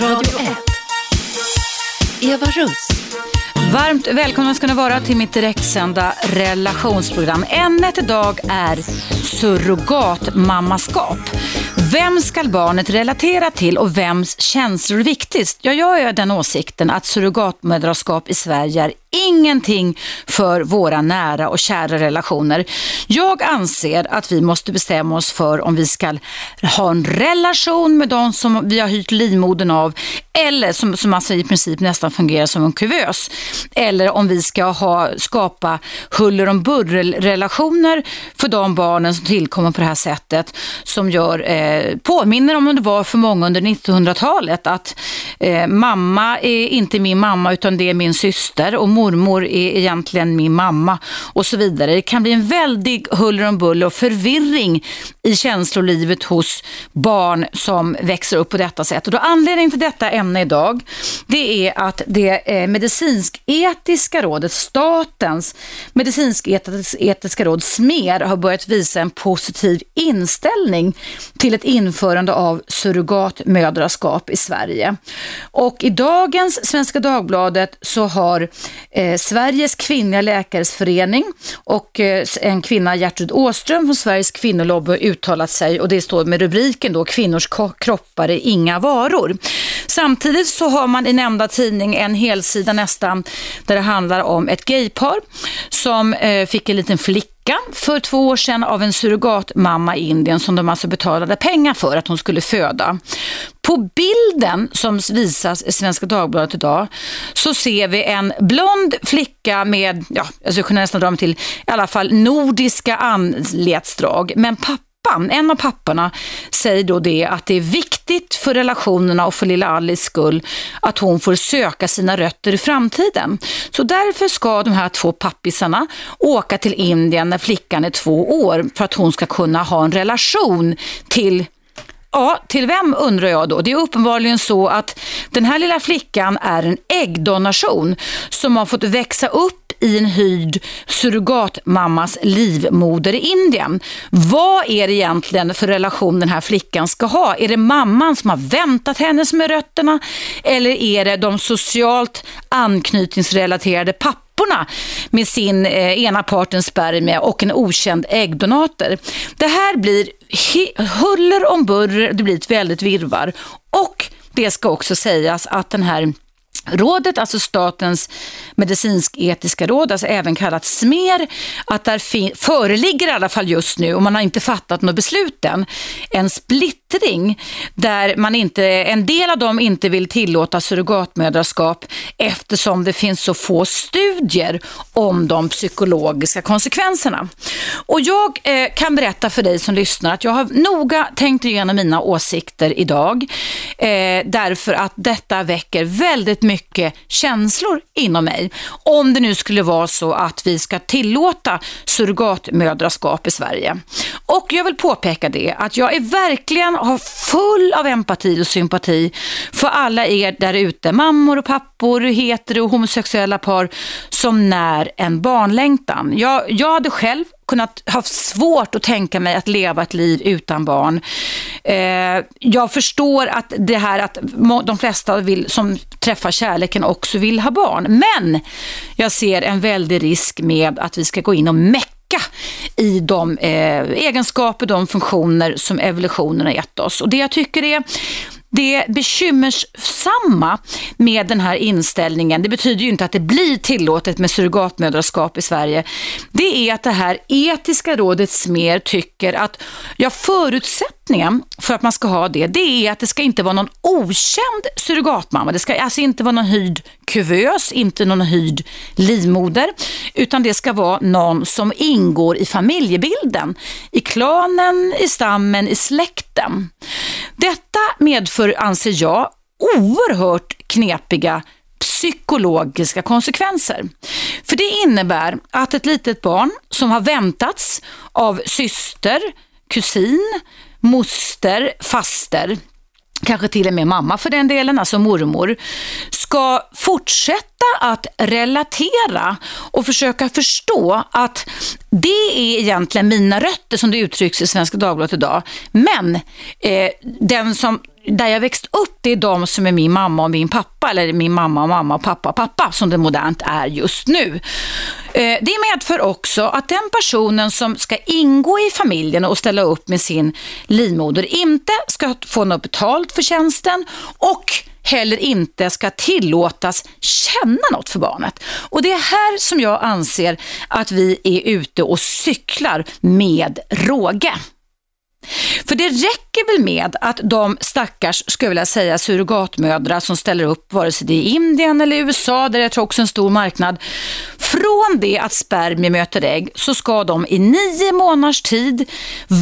Radio 1. Eva Russ. Varmt välkomna ska ni vara till mitt direktsända relationsprogram. Ämnet idag är surrogatmammaskap. Vem ska barnet relatera till och vems känslor är viktigast? Ja, jag är den åsikten att surrogatmödraskap i Sverige är ingenting för våra nära och kära relationer. Jag anser att vi måste bestämma oss för om vi ska ha en relation med de som vi har hyrt livmodern av eller som, som alltså i princip nästan fungerar som en kuvös. Eller om vi ska ha, skapa huller om burrel-relationer för de barnen som tillkommer på det här sättet som gör, eh, påminner om hur det var för många under 1900-talet att eh, mamma är inte min mamma utan det är min syster och mormor är egentligen min mamma och så vidare. Det kan bli en väldig huller om buller och förvirring i känslolivet hos barn som växer upp på detta sätt. Och då anledningen till detta ämne idag, det är att det eh, medicinsk-etiska rådet, statens medicinsk-etiska råd, SMER, har börjat visa en positiv inställning till ett införande av surrogatmödraskap i Sverige. Och i dagens Svenska Dagbladet så har eh, Sveriges kvinnliga läkares förening och eh, en kvinna, Gertrud Åström från Sveriges kvinnolobby uttalat sig och det står med rubriken då kvinnors kroppar är inga varor. Samtidigt så har man i nämnda tidning en helsida nästan där det handlar om ett gaypar som eh, fick en liten flicka för två år sedan av en surrogatmamma i Indien som de alltså betalade pengar för att hon skulle föda. På bilden som visas i Svenska Dagbladet idag så ser vi en blond flicka med, ja, alltså jag jag kunna nästan dra mig till, i alla fall nordiska anletsdrag. Men pappa pappan, en av papporna säger då det att det är viktigt för relationerna och för lilla Alice skull att hon får söka sina rötter i framtiden. Så därför ska de här två pappisarna åka till Indien när flickan är två år för att hon ska kunna ha en relation till Ja, till vem undrar jag då? Det är uppenbarligen så att den här lilla flickan är en äggdonation som har fått växa upp i en hyrd surrogatmammas livmoder i Indien. Vad är det egentligen för relation den här flickan ska ha? Är det mamman som har väntat henne som är rötterna? Eller är det de socialt anknytningsrelaterade papporna? med sin eh, ena partens spermie och en okänd äggdonator. Det här blir huller om burr, det blir ett väldigt virvar och det ska också sägas att den här Rådet, alltså Statens medicinsk-etiska råd, alltså även kallat SMER, att där föreligger i alla fall just nu, och man har inte fattat något beslut än, en splittring där man inte, en del av dem inte vill tillåta surrogatmödraskap eftersom det finns så få studier om de psykologiska konsekvenserna. Och jag eh, kan berätta för dig som lyssnar att jag har noga tänkt igenom mina åsikter idag eh, därför att detta väcker väldigt mycket mycket känslor inom mig. Om det nu skulle vara så att vi ska tillåta surrogatmödraskap i Sverige. Och jag vill påpeka det att jag är verkligen har full av empati och sympati för alla er där ute, mammor och pappor, hetero och homosexuella par som när en barnlängtan. Jag, jag hade själv kunnat ha svårt att tänka mig att leva ett liv utan barn. Eh, jag förstår att det här att de flesta vill, som träffar kärleken också vill ha barn. Men jag ser en väldig risk med att vi ska gå in och mecka i de eh, egenskaper, de funktioner som evolutionen har gett oss. Och det jag tycker är det bekymmersamma med den här inställningen, det betyder ju inte att det blir tillåtet med surrogatmödraskap i Sverige, det är att det här etiska rådet SMER tycker att jag förutsätter förutsättningen för att man ska ha det, det är att det ska inte vara någon okänd surrogatmamma. Det ska alltså inte vara någon hyrd kuvös, inte någon hyrd livmoder, utan det ska vara någon som ingår i familjebilden, i klanen, i stammen, i släkten. Detta medför, anser jag, oerhört knepiga psykologiska konsekvenser. För det innebär att ett litet barn som har väntats av syster, kusin, moster, faster, kanske till och med mamma för den delen, alltså mormor, ska fortsätta att relatera och försöka förstå att det är egentligen mina rötter som det uttrycks i Svenska Dagbladet idag. Men eh, den som där jag växt upp, det är de som är min mamma och min pappa, eller min mamma och mamma och pappa och pappa, som det modernt är just nu. Eh, det medför också att den personen som ska ingå i familjen och ställa upp med sin livmoder inte ska få något betalt för tjänsten och heller inte ska tillåtas känna något för barnet. Och det är här som jag anser att vi är ute och cyklar med råge. För det räcker väl med att de stackars, skulle jag vilja säga, surrogatmödrar som ställer upp, vare sig det är i Indien eller USA, där jag tror också en stor marknad, från det att spermier möter ägg så ska de i nio månaders tid,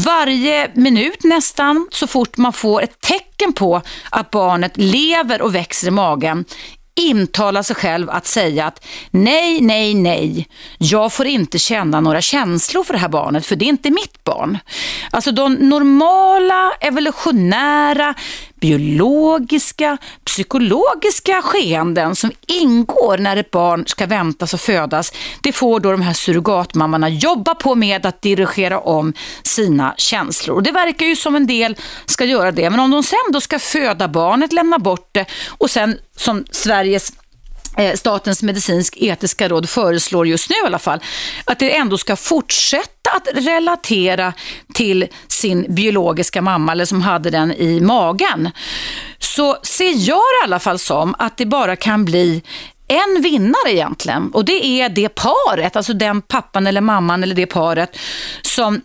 varje minut nästan, så fort man får ett tecken på att barnet lever och växer i magen, intala sig själv att säga att nej, nej, nej, jag får inte känna några känslor för det här barnet för det är inte mitt barn. Alltså de normala, evolutionära, biologiska, psykologiska skeenden som ingår när ett barn ska väntas och födas, det får då de här surrogatmammorna jobba på med att dirigera om sina känslor. Och det verkar ju som en del ska göra det, men om de sen då ska föda barnet, lämna bort det och sen som Sveriges Eh, Statens medicinsk-etiska råd föreslår just nu i alla fall, att det ändå ska fortsätta att relatera till sin biologiska mamma eller som hade den i magen. Så ser jag det i alla fall som att det bara kan bli en vinnare egentligen och det är det paret, alltså den pappan eller mamman eller det paret som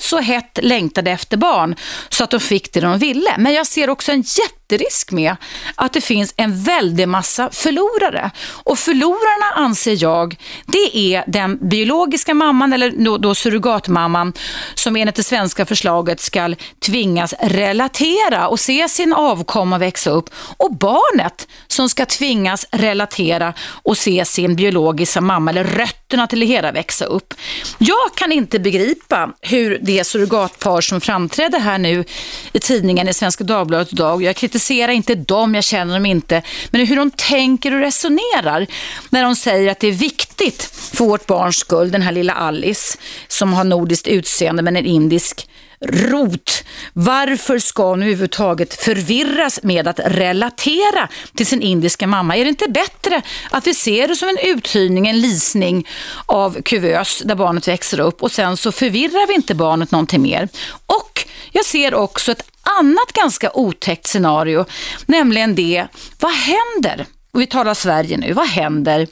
så hett längtade efter barn så att de fick det de ville. Men jag ser också en jätte jätterisk med att det finns en väldig massa förlorare. Och förlorarna anser jag, det är den biologiska mamman eller då, då surrogatmamman som enligt det svenska förslaget ska tvingas relatera och se sin avkomma växa upp och barnet som ska tvingas relatera och se sin biologiska mamma eller rötterna till det hela växa upp. Jag kan inte begripa hur det surrogatpar som framträdde här nu i tidningen i Svenska Dagbladet idag, jag kritiserar inte dem, jag känner dem inte, men hur de tänker och resonerar när de säger att det är viktigt för vårt barns skull, den här lilla Alice som har nordiskt utseende men en indisk rot. Varför ska hon överhuvudtaget förvirras med att relatera till sin indiska mamma? Är det inte bättre att vi ser det som en uthyrning, en lisning av kuvös där barnet växer upp och sen så förvirrar vi inte barnet någonting mer. Och jag ser också ett annat ganska otäckt scenario, nämligen det, vad händer, och vi talar Sverige nu, vad händer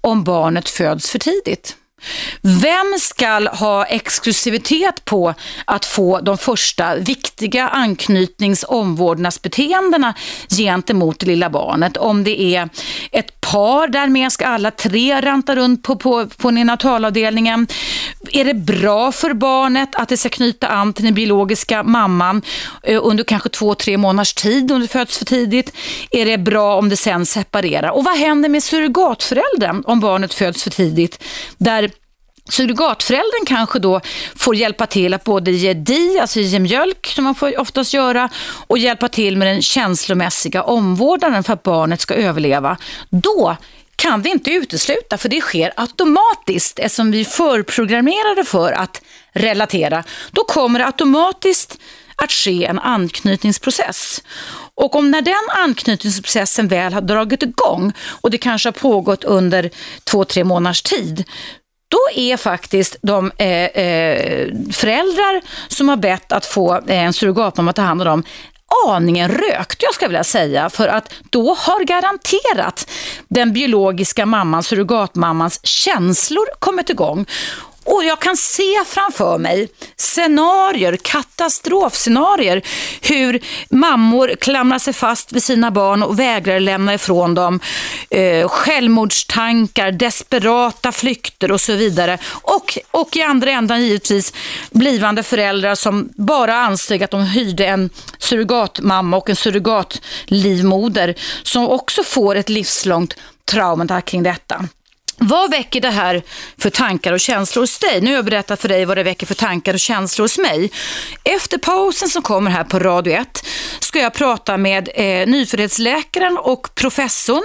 om barnet föds för tidigt? Vem ska ha exklusivitet på att få de första viktiga anknytnings omvårdnadsbeteendena gentemot det lilla barnet? Om det är ett par därmed ska alla tre ranta runt på, på, på neonatalavdelningen. Är det bra för barnet att det ska knyta an till den biologiska mamman eh, under kanske två, tre månaders tid om det föds för tidigt? Är det bra om det sen separerar? Och vad händer med surrogatföräldern om barnet föds för tidigt? Där Surrogatföräldern kanske då får hjälpa till att både ge di, alltså ge mjölk som man får oftast göra och hjälpa till med den känslomässiga omvårdnaden för att barnet ska överleva. Då kan vi inte utesluta, för det sker automatiskt eftersom vi är förprogrammerade för att relatera. Då kommer det automatiskt att ske en anknytningsprocess. Och om när den anknytningsprocessen väl har dragit igång och det kanske har pågått under två, tre månaders tid, då är faktiskt de eh, eh, föräldrar som har bett att få eh, en surrogatmamma att ta hand om dem aningen rökt, jag ska vilja säga, för att då har garanterat den biologiska mamman, surrogatmammans känslor kommit igång. Och jag kan se framför mig scenarier, katastrofscenarier, hur mammor klamrar sig fast vid sina barn och vägrar lämna ifrån dem. Eh, självmordstankar, desperata flykter och så vidare. Och, och i andra ändan givetvis blivande föräldrar som bara ansåg att de hyrde en surrogatmamma och en surrogatlivmoder som också får ett livslångt trauma kring detta. Vad väcker det här för tankar och känslor hos dig? Nu har jag berättat för dig vad det väcker för tankar och känslor hos mig. Efter pausen som kommer här på Radio 1 ska jag prata med eh, nyföddhetsläkaren och professorn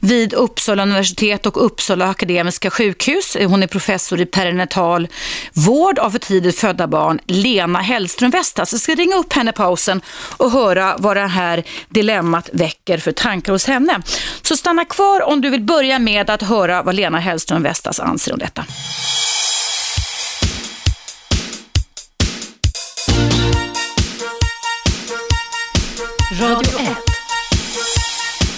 vid Uppsala universitet och Uppsala akademiska sjukhus. Hon är professor i perinatal vård av för tidigt födda barn, Lena Hellström Vestas. Jag ska ringa upp henne i pausen och höra vad det här dilemmat väcker för tankar hos henne. Så stanna kvar om du vill börja med att höra vad Lena Lena Hellström Vestas anser om detta. Radio 1.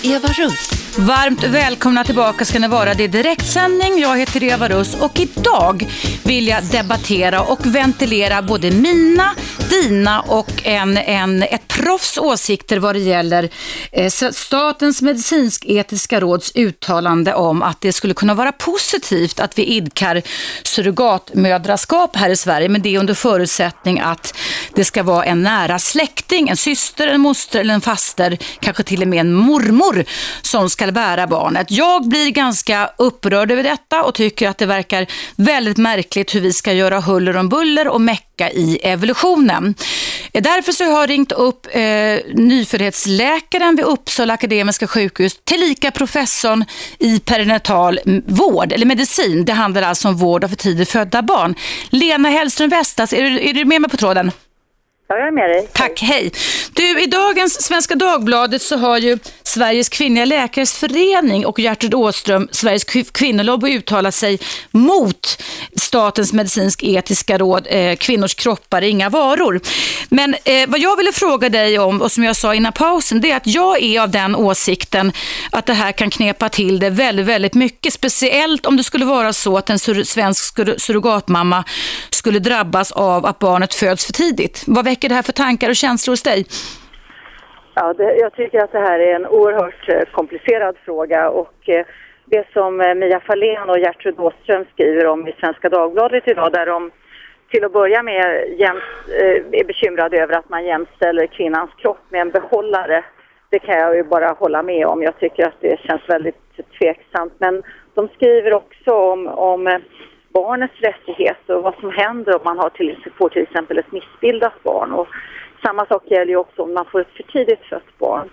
Eva Russ. Varmt välkomna tillbaka ska ni vara. Det är direktsändning. Jag heter Eva Russ och idag vill jag debattera och ventilera både mina, dina och en, en, ett proffs åsikter vad det gäller eh, Statens medicinsk-etiska råds uttalande om att det skulle kunna vara positivt att vi idkar surrogatmödraskap här i Sverige, men det är under förutsättning att det ska vara en nära släkting, en syster, en moster eller en faster, kanske till och med en mormor som ska bära barnet. Jag blir ganska upprörd över detta och tycker att det verkar väldigt märkligt hur vi ska göra huller om buller och mecka i evolutionen. Därför så har jag ringt upp eh, nyföddhetsläkaren vid Uppsala Akademiska sjukhus, tillika professorn i perinatal vård, eller medicin. Det handlar alltså om vård av för tidigt födda barn. Lena Hellström Vestas, är du, är du med mig på tråden? Ja, jag är med dig. Tack, hej. Du, i dagens Svenska Dagbladet så har ju Sveriges kvinnliga läkares förening och Gertrud Åström, Sveriges kvinnolobby, uttalar sig mot Statens medicinsk-etiska råd, eh, kvinnors kroppar är inga varor. Men eh, vad jag ville fråga dig om, och som jag sa innan pausen, det är att jag är av den åsikten att det här kan knepa till det väldigt, väldigt mycket. Speciellt om det skulle vara så att en sur svensk surrogatmamma skulle drabbas av att barnet föds för tidigt. Vad väcker det här för tankar och känslor hos dig? Ja, det, jag tycker att det här är en oerhört eh, komplicerad fråga och eh, det som eh, Mia Fahlén och Gertrud Åström skriver om i Svenska Dagbladet idag där de till att börja med jäms, eh, är bekymrade över att man jämställer kvinnans kropp med en behållare. Det kan jag ju bara hålla med om. Jag tycker att det känns väldigt tveksamt. Men de skriver också om, om eh, barnets rättigheter och vad som händer om man har till, får till exempel ett missbildat barn. Och samma sak gäller ju också om man får ett för tidigt fött barn.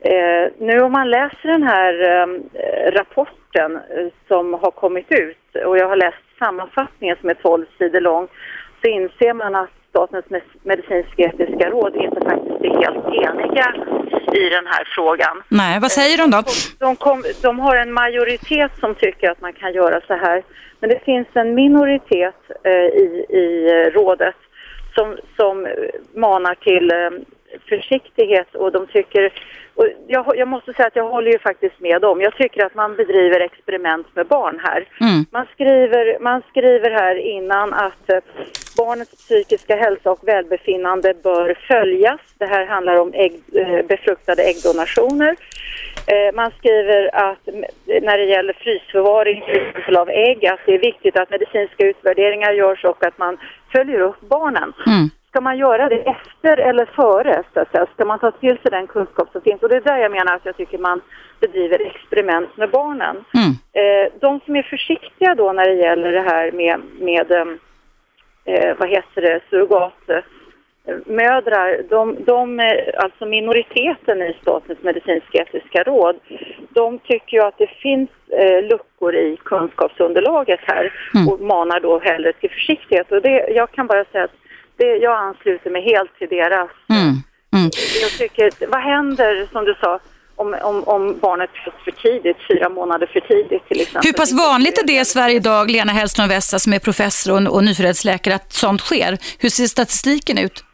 Eh, nu om man läser den här ehm, eh, rapporten som har kommit ut och jag har läst sammanfattningen som är 12 sidor lång så inser man att Statens medicinsk-etiska råd inte faktiskt är helt eniga i den här frågan. Nej, vad säger de då? De, kom, de har en majoritet som tycker att man kan göra så här. Men det finns en minoritet eh, i, i rådet som, som manar till eh, försiktighet och de tycker och jag, jag, måste säga att jag håller ju faktiskt med dem. Jag tycker att man bedriver experiment med barn här. Mm. Man, skriver, man skriver här innan att eh, barnets psykiska hälsa och välbefinnande bör följas. Det här handlar om ägg, eh, befruktade äggdonationer. Eh, man skriver att när det gäller frysförvaring av ägg att det är viktigt att medicinska utvärderingar görs och att man följer upp barnen. Mm. Ska man göra det efter eller före? Så att säga? Ska man ta till sig den kunskap som finns? Och det är där jag menar att jag tycker man bedriver experiment med barnen. Mm. Eh, de som är försiktiga då när det gäller det här med, med eh, vad heter det, surrogatmödrar, de, de, alltså minoriteten i Statens medicinsk-etiska råd, de tycker ju att det finns eh, luckor i kunskapsunderlaget här mm. och manar då hellre till försiktighet. Och det, jag kan bara säga att det, jag ansluter mig helt till deras. Mm. Mm. Jag tycker, vad händer som du sa om, om, om barnet föds för tidigt, fyra månader för tidigt till exempel. Hur pass vanligt är det i Sverige idag, Lena Hellström Westa som är professor och, och nyföddhetsläkare, att sånt sker? Hur ser statistiken ut?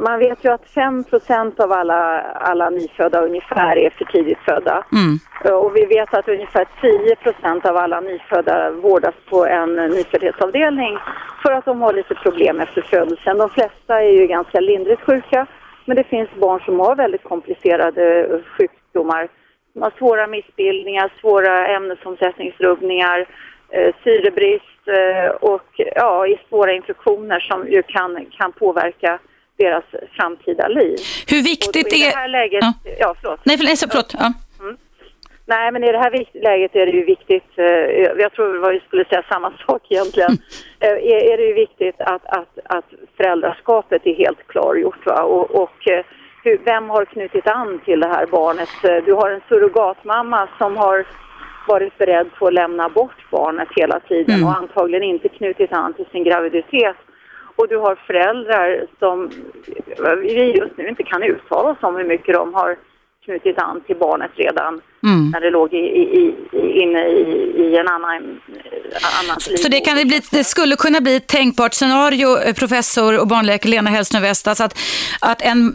Man vet ju att 5% av alla, alla nyfödda ungefär är för tidigt födda. Mm. Och vi vet att ungefär 10% av alla nyfödda vårdas på en nyföddhetsavdelning för att de har lite problem efter födelsen. De flesta är ju ganska lindrigt sjuka men det finns barn som har väldigt komplicerade sjukdomar. De har svåra missbildningar, svåra ämnesomsättningsrubbningar, eh, syrebrist eh, och ja, svåra infektioner som ju kan, kan påverka deras framtida liv. Hur viktigt är... Läget, ja. ja, förlåt. Nej, förlåt. förlåt. Ja. Mm. Nej, men i det här läget är det ju viktigt, eh, jag tror vi skulle säga samma sak egentligen, är, är det ju viktigt att, att, att föräldraskapet är helt klargjort. Va? Och, och eh, hur, vem har knutit an till det här barnet? Du har en surrogatmamma som har varit beredd på att lämna bort barnet hela tiden mm. och antagligen inte knutit an till sin graviditet. Och du har föräldrar som vi just nu inte kan uttala oss om hur mycket de har knutit an till barnet redan mm. när det låg i, i, i, inne i, i en annan, annan Så, så det, kan bli, det skulle kunna bli ett tänkbart scenario, eh, professor och barnläkare Lena Hellström Vestas, att, att en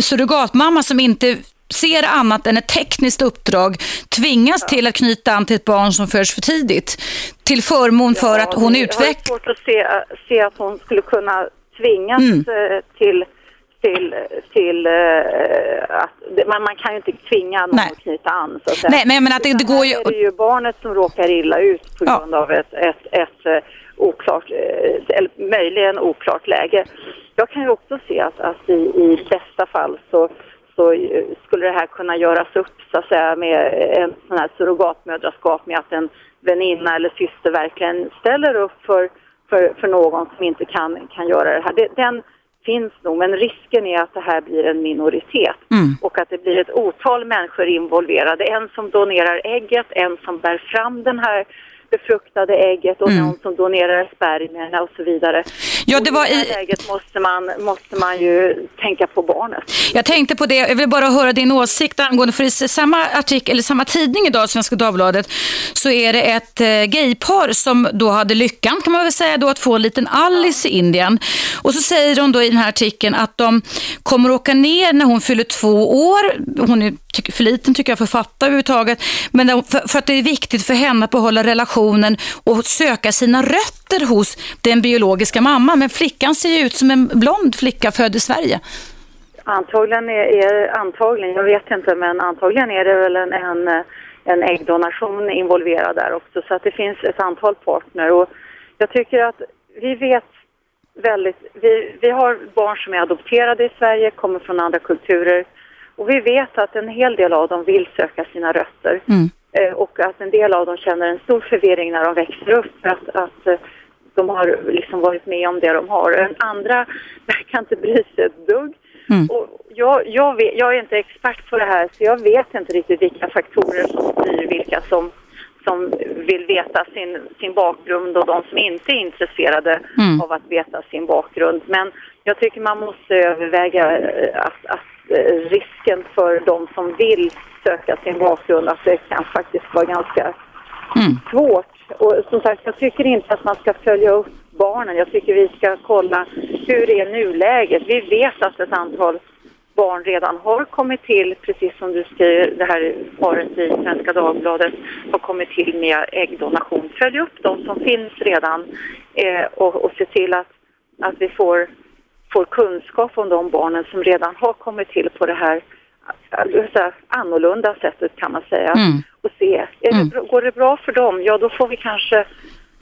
surrogatmamma som inte ser annat än ett tekniskt uppdrag tvingas ja. till att knyta an till ett barn som föds för tidigt till förmån för ja, att hon utvecklas. Jag har svårt att se, se att hon skulle kunna tvingas mm. Eh, till till, till uh, att man, man kan ju inte tvinga någon Nej. att knyta an så att. Nej, men menar att det, det går ju... är det ju barnet som råkar illa ut på grund ja. av ett, ett, ett uh, oklart, eller möjligen oklart läge. Jag kan ju också se att, att i, i bästa fall så, så skulle det här kunna göras upp så att säga med en sån här surrogatmödraskap med att en väninna eller syster verkligen ställer upp för, för, för någon som inte kan, kan göra det här. Det, den finns nog, men risken är att det här blir en minoritet mm. och att det blir ett otal människor involverade. En som donerar ägget, en som bär fram den här befruktade ägget och mm. någon som donerar spermierna och så vidare. Ja, det var I det här läget måste man, måste man ju tänka på barnet. Jag tänkte på det, jag vill bara höra din åsikt angående, för i samma artikel, eller samma tidning idag, Svenska Dagbladet, så är det ett eh, gaypar som då hade lyckan, kan man väl säga då, att få en liten Alice i Indien. Och så säger de då i den här artikeln att de kommer åka ner när hon fyller två år. Hon är för liten tycker jag för att fatta överhuvudtaget. Men för, för att det är viktigt för henne att behålla relationen och söka sina rötter hos den biologiska mamman. Men flickan ser ju ut som en blond flicka född i Sverige. Antagligen, är, är, antagligen, jag vet inte, men antagligen är det väl en, en, en äggdonation involverad där också. Så att det finns ett antal partner och jag tycker att vi vet väldigt, vi, vi har barn som är adopterade i Sverige, kommer från andra kulturer och vi vet att en hel del av dem vill söka sina rötter. Mm. Eh, och att en del av dem känner en stor förvirring när de växer upp för att, att eh, de har liksom varit med om det de har. En andra verkar inte bry sig ett dugg. Mm. Och jag, jag, vet, jag är inte expert på det här så jag vet inte riktigt vilka faktorer som styr vilka som, som vill veta sin, sin bakgrund och de som inte är intresserade mm. av att veta sin bakgrund. Men jag tycker man måste överväga eh, att, att Eh, risken för de som vill söka sin bakgrund att det kan faktiskt vara ganska mm. svårt. Och som sagt, jag tycker inte att man ska följa upp barnen. Jag tycker vi ska kolla hur är nuläget. Vi vet att ett antal barn redan har kommit till, precis som du skriver, det här paret i Svenska Dagbladet har kommit till med äggdonation. Följ upp de som finns redan eh, och, och se till att, att vi får får kunskap om de barnen som redan har kommit till på det här alltså, annorlunda sättet kan man säga. Mm. Och se, mm. det, går det bra för dem, ja då får vi kanske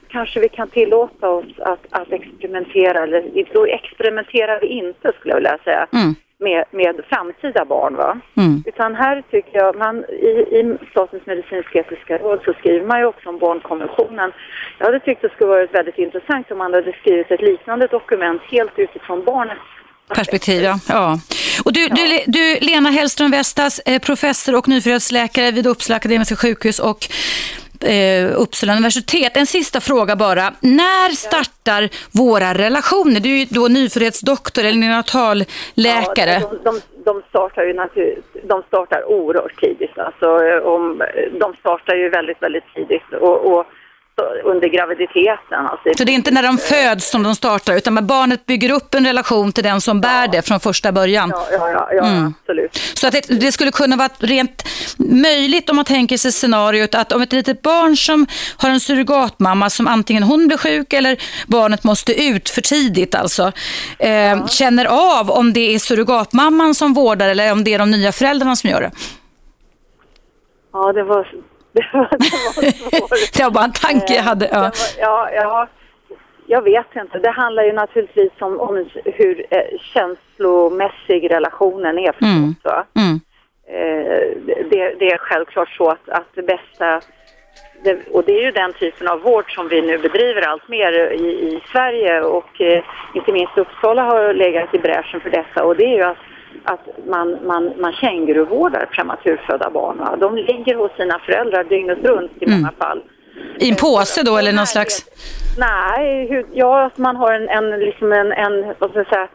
kanske vi kan tillåta oss att, att experimentera, eller då experimenterar vi inte skulle jag vilja säga. Mm med, med framtida barn. Va? Mm. Utan här tycker jag, man, i, i Statens medicinsk-etiska råd så skriver man ju också om barnkonventionen. Jag hade tyckt det skulle varit väldigt intressant om man hade skrivit ett liknande dokument helt utifrån barnets perspektiv. Ja. ja. Och du, du, du, Lena Hellström Vestas, eh, professor och nyfödelsläkare vid Uppsala Akademiska sjukhus och eh, Uppsala universitet. En sista fråga bara. När startar våra relationer? Du är ju då nyföddhetsdoktor eller neonatalläkare. Ja, de, de, de startar ju de startar oerhört tidigt. Alltså, om, de startar ju väldigt, väldigt tidigt. och, och under graviditeten. Alltså. Så det är inte när de föds som de startar utan barnet bygger upp en relation till den som bär det från första början? Ja, ja, ja, ja mm. absolut. Så att det, det, skulle kunna vara rent möjligt om man tänker sig scenariot att om ett litet barn som har en surrogatmamma som antingen hon blir sjuk eller barnet måste ut för tidigt alltså, eh, ja. känner av om det är surrogatmamman som vårdar eller om det är de nya föräldrarna som gör det? Ja, det var det var, det var svårt. det var bara en tanke jag hade. Ja. Var, ja, ja, jag vet inte. Det handlar ju naturligtvis om, om hur eh, känslomässig relationen är förstås. Mm. Mm. det, det, är självklart så att, att det bästa det, och det är ju den typen av vård som vi nu bedriver allt mer i, i Sverige och eh, inte minst Uppsala har legat i bräschen för detta och det är ju att, att man, man, man känguruvårdar prematurfödda barn. De ligger hos sina föräldrar dygnet runt i många mm. fall. I en påse då eller någon slags? Nej, hur, ja, man har en, en, liksom en, en vad ska jag säga,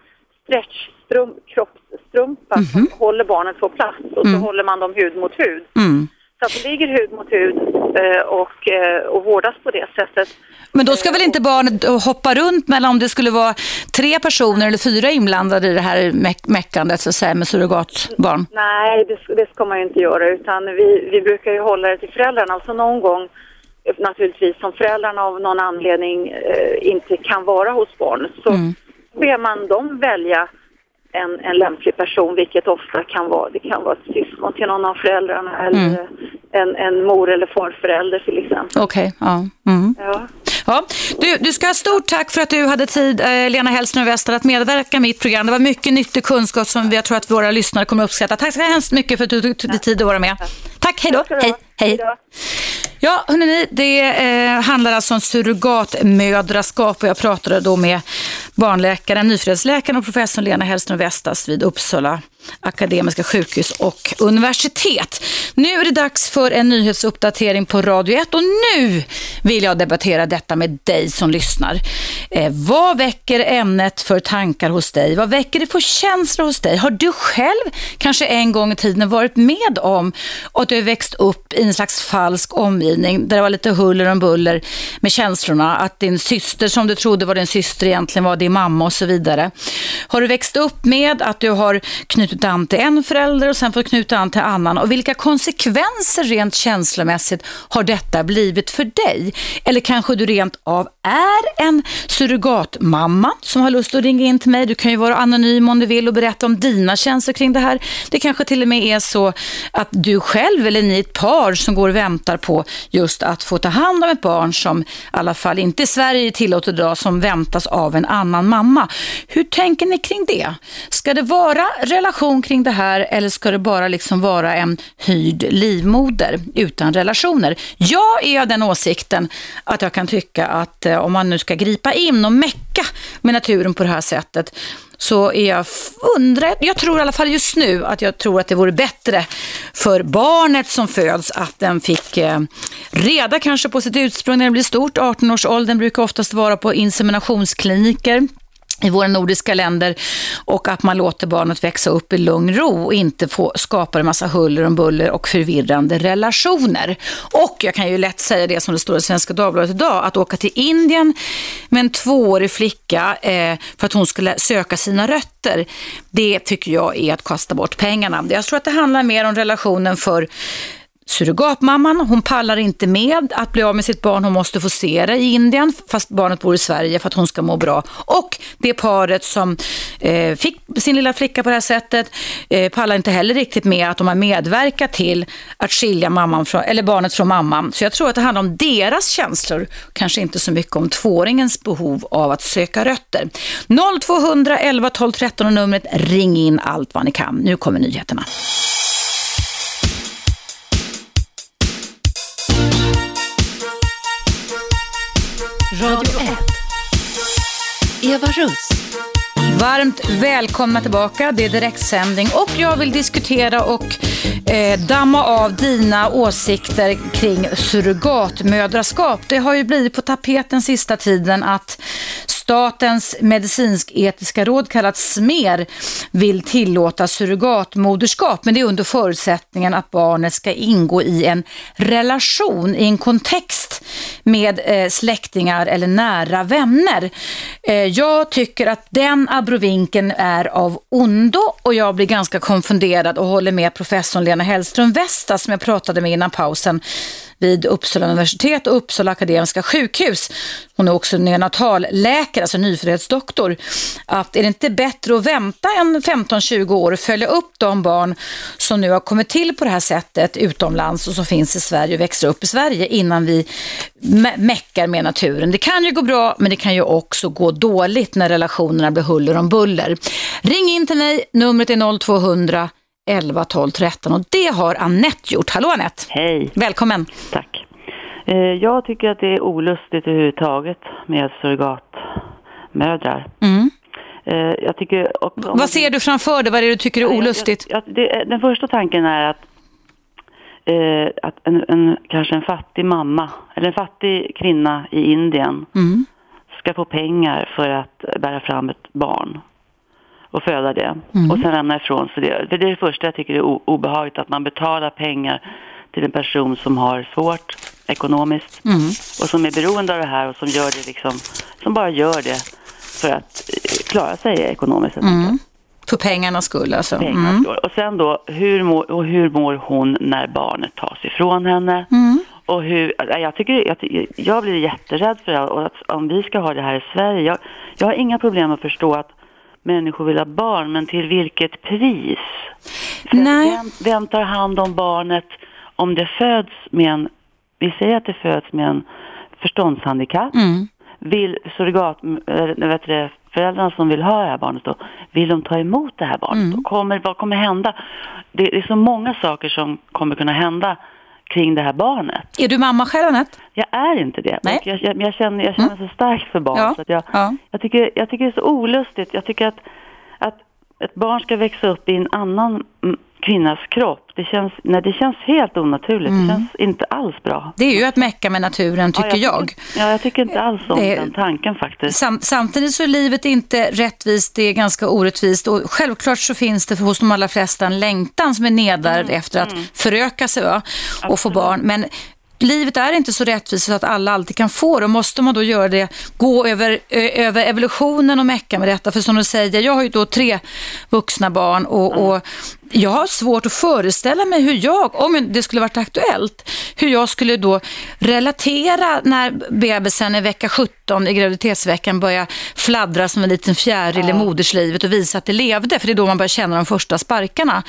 stretchstrumpa kroppsstrumpa mm -hmm. som håller barnet på plats och mm. så håller man dem hud mot hud. Mm. Så att de ligger hud mot hud eh, och, eh, och vårdas på det sättet. Men då ska väl inte barnet hoppa runt mellan om det skulle vara tre personer eller fyra inblandade i det här meckandet så att säga, med surrogatbarn? Nej, det, det ska man ju inte göra utan vi, vi brukar ju hålla det till föräldrarna och så någon gång naturligtvis som föräldrarna av någon anledning eh, inte kan vara hos barnet så mm. ber man dem välja en, en lämplig person, vilket ofta kan vara, det kan vara ett syskon till någon av föräldrarna eller mm. en, en mor eller farförälder till exempel. Okej, okay, ja. Mm. ja. Ja, du, du ska ha stort tack för att du hade tid, eh, Lena Hellström Wester, att medverka i mitt program. Det var mycket nyttig kunskap som jag tror att våra lyssnare kommer att uppskatta. Tack så hemskt mycket för att du tog dig tid att vara med. Tack, hej då. Hej, hej. Ja, hörni, det eh, handlar alltså om surrogatmödraskap och jag pratade då med barnläkaren, nyfödelsläkaren och professorn Lena Hellström Vestas vid Uppsala Akademiska sjukhus och universitet. Nu är det dags för en nyhetsuppdatering på Radio 1 och nu vill jag debattera detta med dig som lyssnar. Eh, vad väcker ämnet för tankar hos dig? Vad väcker det för känslor hos dig? Har du själv kanske en gång i tiden varit med om att du har växt upp i en slags falsk omgivning där det var lite huller om buller med känslorna att din syster som du trodde var din syster egentligen var din mamma och så vidare. Har du växt upp med att du har knutit an till en förälder och sen fått knyta an till annan och vilka konsekvenser rent känslomässigt har detta blivit för dig? Eller kanske du rent av är en surrogatmamma som har lust att ringa in till mig. Du kan ju vara anonym om du vill och berätta om dina känslor kring det här. Det kanske till och med är så att du själv eller ni är ett par som går och väntar på just att få ta hand om ett barn som i alla fall inte i Sverige tillåter idag som väntas av en annan mamma. Hur tänker ni kring det? Ska det vara relation kring det här eller ska det bara liksom vara en hyrd livmoder utan relationer? Jag är av den åsikten att jag kan tycka att eh, om man nu ska gripa in och mecka med naturen på det här sättet så är jag undrar, jag tror i alla fall just nu att jag tror att det vore bättre för barnet som föds att den fick eh, reda kanske på sitt ursprung när det blir stort. 18-årsåldern brukar oftast vara på inseminationskliniker i våra nordiska länder och att man låter barnet växa upp i lugn ro och inte få skapa en massa huller och buller och förvirrande relationer. Och jag kan ju lätt säga det som det står i Svenska Dagbladet idag, att åka till Indien med en tvåårig flicka eh, för att hon skulle söka sina rötter, det tycker jag är att kasta bort pengarna. Jag tror att det handlar mer om relationen för surrogatmamman, hon pallar inte med att bli av med sitt barn. Hon måste få se det i Indien fast barnet bor i Sverige för att hon ska må bra. Och det paret som eh, fick sin lilla flicka på det här sättet eh, pallar inte heller riktigt med att de har medverkat till att skilja mamman från, eller barnet från mamman. Så jag tror att det handlar om deras känslor, kanske inte så mycket om tvååringens behov av att söka rötter. 0200 11 12 13 och numret ring in allt vad ni kan. Nu kommer nyheterna. Radio 1. Eva Russ. Varmt välkomna tillbaka. Det är direktsändning och jag vill diskutera och eh, damma av dina åsikter kring surrogatmödraskap. Det har ju blivit på tapeten sista tiden att Statens medicinsk-etiska råd, kallat SMER, vill tillåta surrogatmoderskap, men det är under förutsättningen att barnet ska ingå i en relation, i en kontext med eh, släktingar eller nära vänner. Eh, jag tycker att den abrovinken är av ondo och jag blir ganska konfunderad och håller med professorn Lena Hellström Vesta som jag pratade med innan pausen vid Uppsala universitet och Uppsala akademiska sjukhus. Hon är också neonatalläkare, alltså nyföddhetsdoktor. Att är det inte bättre att vänta en 15-20 år och följa upp de barn som nu har kommit till på det här sättet utomlands och som finns i Sverige och växer upp i Sverige innan vi meckar med naturen. Det kan ju gå bra, men det kan ju också gå dåligt när relationerna blir huller om buller. Ring in till mig, numret är 0200 11 12 13 och det har Annette gjort. Hallå Annette! Hej, Välkommen! tack. Eh, Jag tycker att det är olustigt överhuvudtaget med surrogatmödrar. Mm. Eh, Jag tycker om- Vad ser du framför dig? Vad är det du tycker är olustigt? Jag, jag, det, den första tanken är att, eh, att en, en, kanske en fattig mamma eller en fattig kvinna i Indien Mm. ska få pengar för att bära fram ett barn och föda det Mm. och sen lämna ifrån sig det. För det är det första jag tycker är obehagligt, att man betalar pengar till en person som har svårt ekonomiskt Mm. och som är beroende av det här och som gör det liksom, som bara gör det för att eh, klara sig ekonomiskt. Mm. För pengarnas skull alltså. Mm. Och sen då, hur mår, och hur mår hon när barnet tas ifrån henne? Mm. Och hur, jag, tycker, jag, jag blir jätterädd för det här, och att om vi ska ha det här i Sverige. Jag, jag har inga problem att förstå att människor vill ha barn, men till vilket pris? För Nej. Vem, vem tar hand om barnet om det föds med en, vi säger att det föds med en förståndshandikapp? Mm. Vill surrogat, äh, vet du, föräldrarna som vill ha det här barnet då, vill de ta emot det här barnet? Mm. Kommer, vad kommer hända? Det, det är så många saker som kommer kunna hända kring det här barnet. Är du mamma själv Annette? Jag är inte det. Nej. Jag, jag, jag känner, jag känner så starkt för barn. Ja, Så att jag, ja. jag, tycker, jag tycker det är så olustigt. Jag tycker att ett barn ska växa upp i en annan mm, kvinnas kropp. Det känns, nej, det känns helt onaturligt. Det känns inte alls bra. Det är ju att mecka med naturen tycker ja, jag. Tycker, ja, jag tycker inte alls om Det- den tanken faktiskt. Sam, samtidigt så är livet inte rättvist, det är ganska orättvist och självklart så finns det för hos de allra flesta en längtan som är nedärvd Mm, efter att föröka sig va? och få barn. Men livet är inte så rättvist så att alla alltid kan få det. Måste man då göra det, gå över, ö, över evolutionen och mecka med detta? För som du säger, jag har ju då tre vuxna barn och, och jag har svårt att föreställa mig hur jag, om det skulle varit aktuellt, hur jag skulle då relatera när bebisen i vecka 17 i graviditetsveckan börjar fladdra som en liten fjäril i moderslivet och visa att det levde, för det är då man börjar känna de första sparkarna.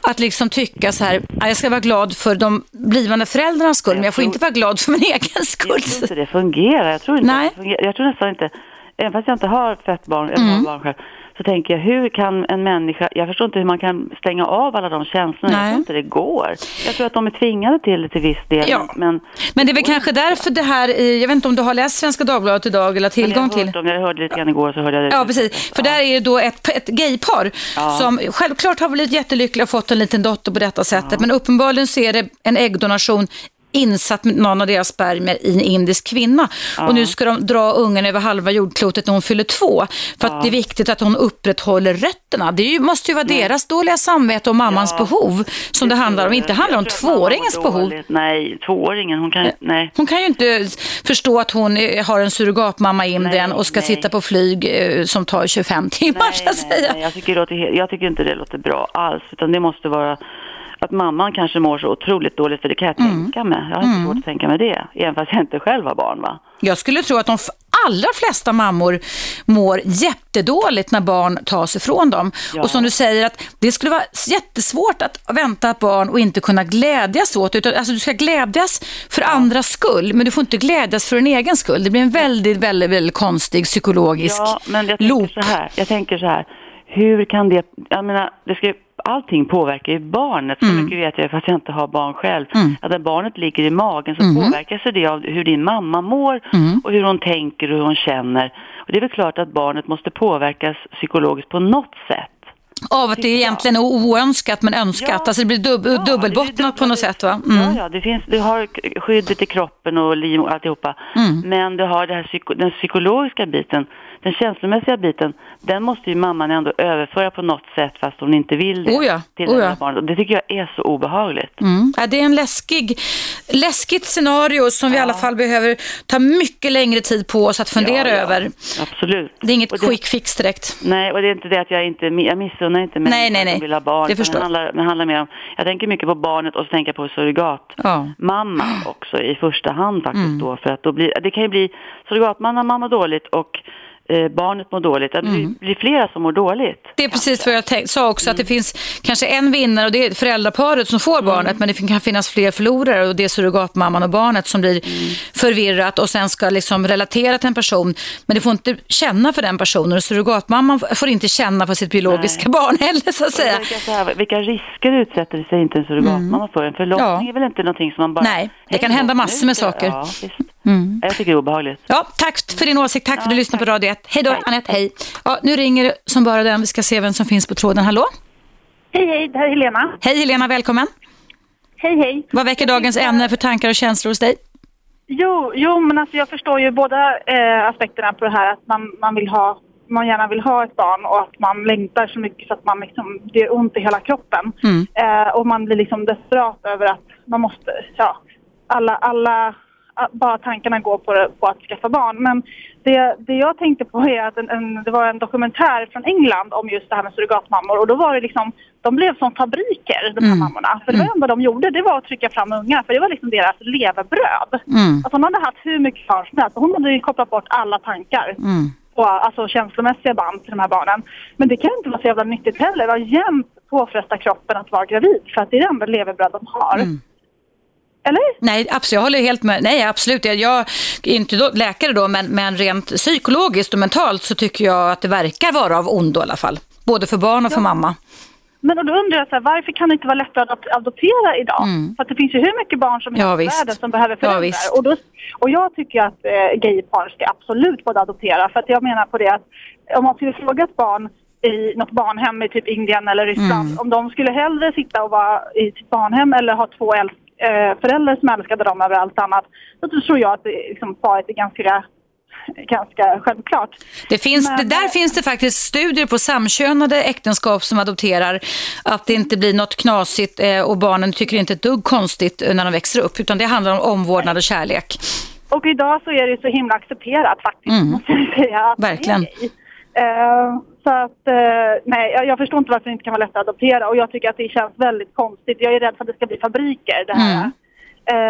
Att liksom tycka så här, "Ja, jag ska vara glad för de blivande föräldrarnas skull, men jag får tror- inte vara glad för min egen skull. Jag tror inte det fungerar. Jag tror, inte Nej. jag tror nästan inte, även fast jag inte har fött barn, Mm. har barn själv, så tänker jag hur kan en människa, jag förstår inte hur man kan stänga av alla de känslorna. Nej. Jag tror inte det går. Jag tror att de är tvingade till det till viss del. Ja. Men, Men det är väl kanske därför det här, jag vet inte om du har läst Svenska Dagbladet idag eller har jag, tillgång till. om, jag hörde lite grann igår så hörde jag det. Ja, precis. För där är det då ett, ett gaypar som självklart har blivit jättelyckliga och fått en liten dotter på detta sättet. Men uppenbarligen så är det en äggdonation insatt någon av deras spermier i en indisk kvinna. Och nu ska de dra ungen över halva jordklotet när hon fyller två. För att det är viktigt att hon upprätthåller rötterna. Det ju, måste ju vara deras dåliga samvete och mammans Ja. behov som det handlar om. Inte handlar om tvååringens behov. Nej, tvååringen, hon kan nej. Hon kan ju inte förstå att hon eh, har en surrogatmamma i Indien Nej, och ska nej. sitta på flyg eh, som tar 25 timmar Nej, nej, nej. Jag, tycker det låter, jag tycker inte det låter bra alls. Utan det måste vara att mamman kanske mår så otroligt dåligt, för det kan jag Mm. tänka mig. Jag har inte svårt att tänka mig det, även fast jag inte själv har barn. Va? Jag skulle tro att de allra flesta mammor mår jättedåligt när barn tas ifrån dem. Ja. Och som du säger, att det skulle vara jättesvårt att vänta ett barn och inte kunna glädjas åt det. Utan, alltså, du ska glädjas för andras skull, men du får inte glädjas för din egen skull. Det blir en väldigt, väldigt, väldigt konstig psykologisk Ja, men jag tänker loop. så här. Jag tänker så här. Hur kan det... Jag menar, det ska, allting påverkar ju barnet. Så Mm. mycket vet jag fast jag inte har barn själv. Att när barnet ligger i magen så påverkas det av hur din mamma mår Mm. och hur hon tänker och hur hon känner. Och det är väl klart att barnet måste påverkas psykologiskt på något sätt. Av att det jag. egentligen är oönskat men önskat. Ja. Alltså det blir dub- Ja, dubbelbottnat blir på något dubbel- sätt va? Mm. Ja, ja, det finns, du har skyddet i kroppen och liv och alltihopa. Mm. Men du har det här den psykologiska biten, den känslomässiga biten, den måste ju mamman ändå överföra på något sätt fast hon inte vill det Oh ja, till oh ja. här barnet. Och det tycker jag är så obehagligt. Mm. Ja, det är en läskig, läskigt scenario som vi i alla fall behöver ta mycket längre tid på oss att fundera Ja, ja, över. Absolut. Det är inget det- quick fix direkt. Nej, och det är inte det att jag inte, jag missunnar inte människor Nej, nej, nej. som vill ha barn. Det förstår Det handlar, det handlar mer om, jag tänker mycket på barnet och så tänker jag på surrogat. Ja. mamma också i första hand faktiskt Mm. då. För att då blir, det kan ju bli surrogatmamma mamma dåligt och eh, barnet mår dåligt. Det blir, Mm. blir flera som mår dåligt. Det är precis vad jag tänk, sa också, att det finns kanske en vinnare och det är föräldraparet som får barnet, men det kan finnas fler förlorare och det är surrogatmamman och barnet som blir förvirrat och sen ska liksom relatera till en person, men det får inte känna för den personen och surrogatmamman får inte känna för sitt biologiska barn heller så att säga. Vilka, så här, vilka risker utsätter sig inte en surrogatmamma för? En förlossning Mm. Ja. är väl inte någonting som man bara... Nej, det kan hända massor med saker. Ja. Mm. Jag tycker det är obehagligt. Ja, tack för din åsikt, tack för att du lyssnade på Radio 1. Hej då, Anette, hej. Ja, nu ringer som bara den, vi ska se vem som finns på tråden. Hallå? Hej, hej, det här är Helena. Hej Helena, välkommen. Hej, hej. Vad väcker dagens ämne för tankar och känslor hos dig? Jo, jo men alltså jag förstår ju båda eh, aspekterna på det här att man, man vill ha man gärna vill ha ett barn och att man längtar så mycket så att man liksom, det gör ont i hela kroppen. Mm. Eh, och man blir liksom desperat över att man måste, ja, alla, alla, bara tankarna går på, på att skaffa barn. Men det, det jag tänkte på är att en, en, det var en dokumentär från England om just det här med surrogatmammor och då var det liksom, de blev som fabriker de här mammorna. För det var enda de gjorde, det var att trycka fram ungar för det var liksom deras levebröd. Mm. Alltså hon hade haft hur mycket barn som helst. Hon hade kopplat bort alla tankar. Mm. Och, alltså känslomässiga band till de här barnen. Men det kan inte vara så jävla nyttigt heller. Att jämt påfresta kroppen att vara gravid. För att det är det enda levebröd de har. Mm. Eller? Nej, absolut, jag håller helt med. Nej, absolut. Jag, jag är inte då, läkare då, men, men rent psykologiskt och mentalt så tycker jag att det verkar vara av ondo i alla fall. Både för barn och för mamma. Men då undrar jag så här, varför kan det inte vara lättare att adop- adoptera idag? För att det finns ju hur mycket barn som Mm. Ja, helst i världen som behöver Ja, föräldrar. visst. och, då, och jag tycker att eh, gaypar ska absolut både adoptera. För att jag menar på det att om man skulle fråga ett barn i något barnhem i typ Indien eller Ryssland, Mm. om de skulle hellre sitta och vara i sitt barnhem eller ha två äl- eh, föräldrar som älskade dem över allt annat, då tror jag att det, liksom, svaret är ganska, ganska självklart. Det finns, Men- det där finns det faktiskt studier på samkönade äktenskap som adopterar. Att det inte blir något knasigt eh, och barnen tycker inte ett dugg konstigt eh, när de växer upp. Utan det handlar om omvårdnad och kärlek. Och idag så är det så himla accepterat faktiskt, Mm. måste jag säga. det Verkligen. gay. Eh, så att, eh, nej, jag, jag förstår inte varför det inte kan vara lätt att adoptera och jag tycker att det känns väldigt konstigt. Jag är rädd för att det ska bli fabriker det här. Mm.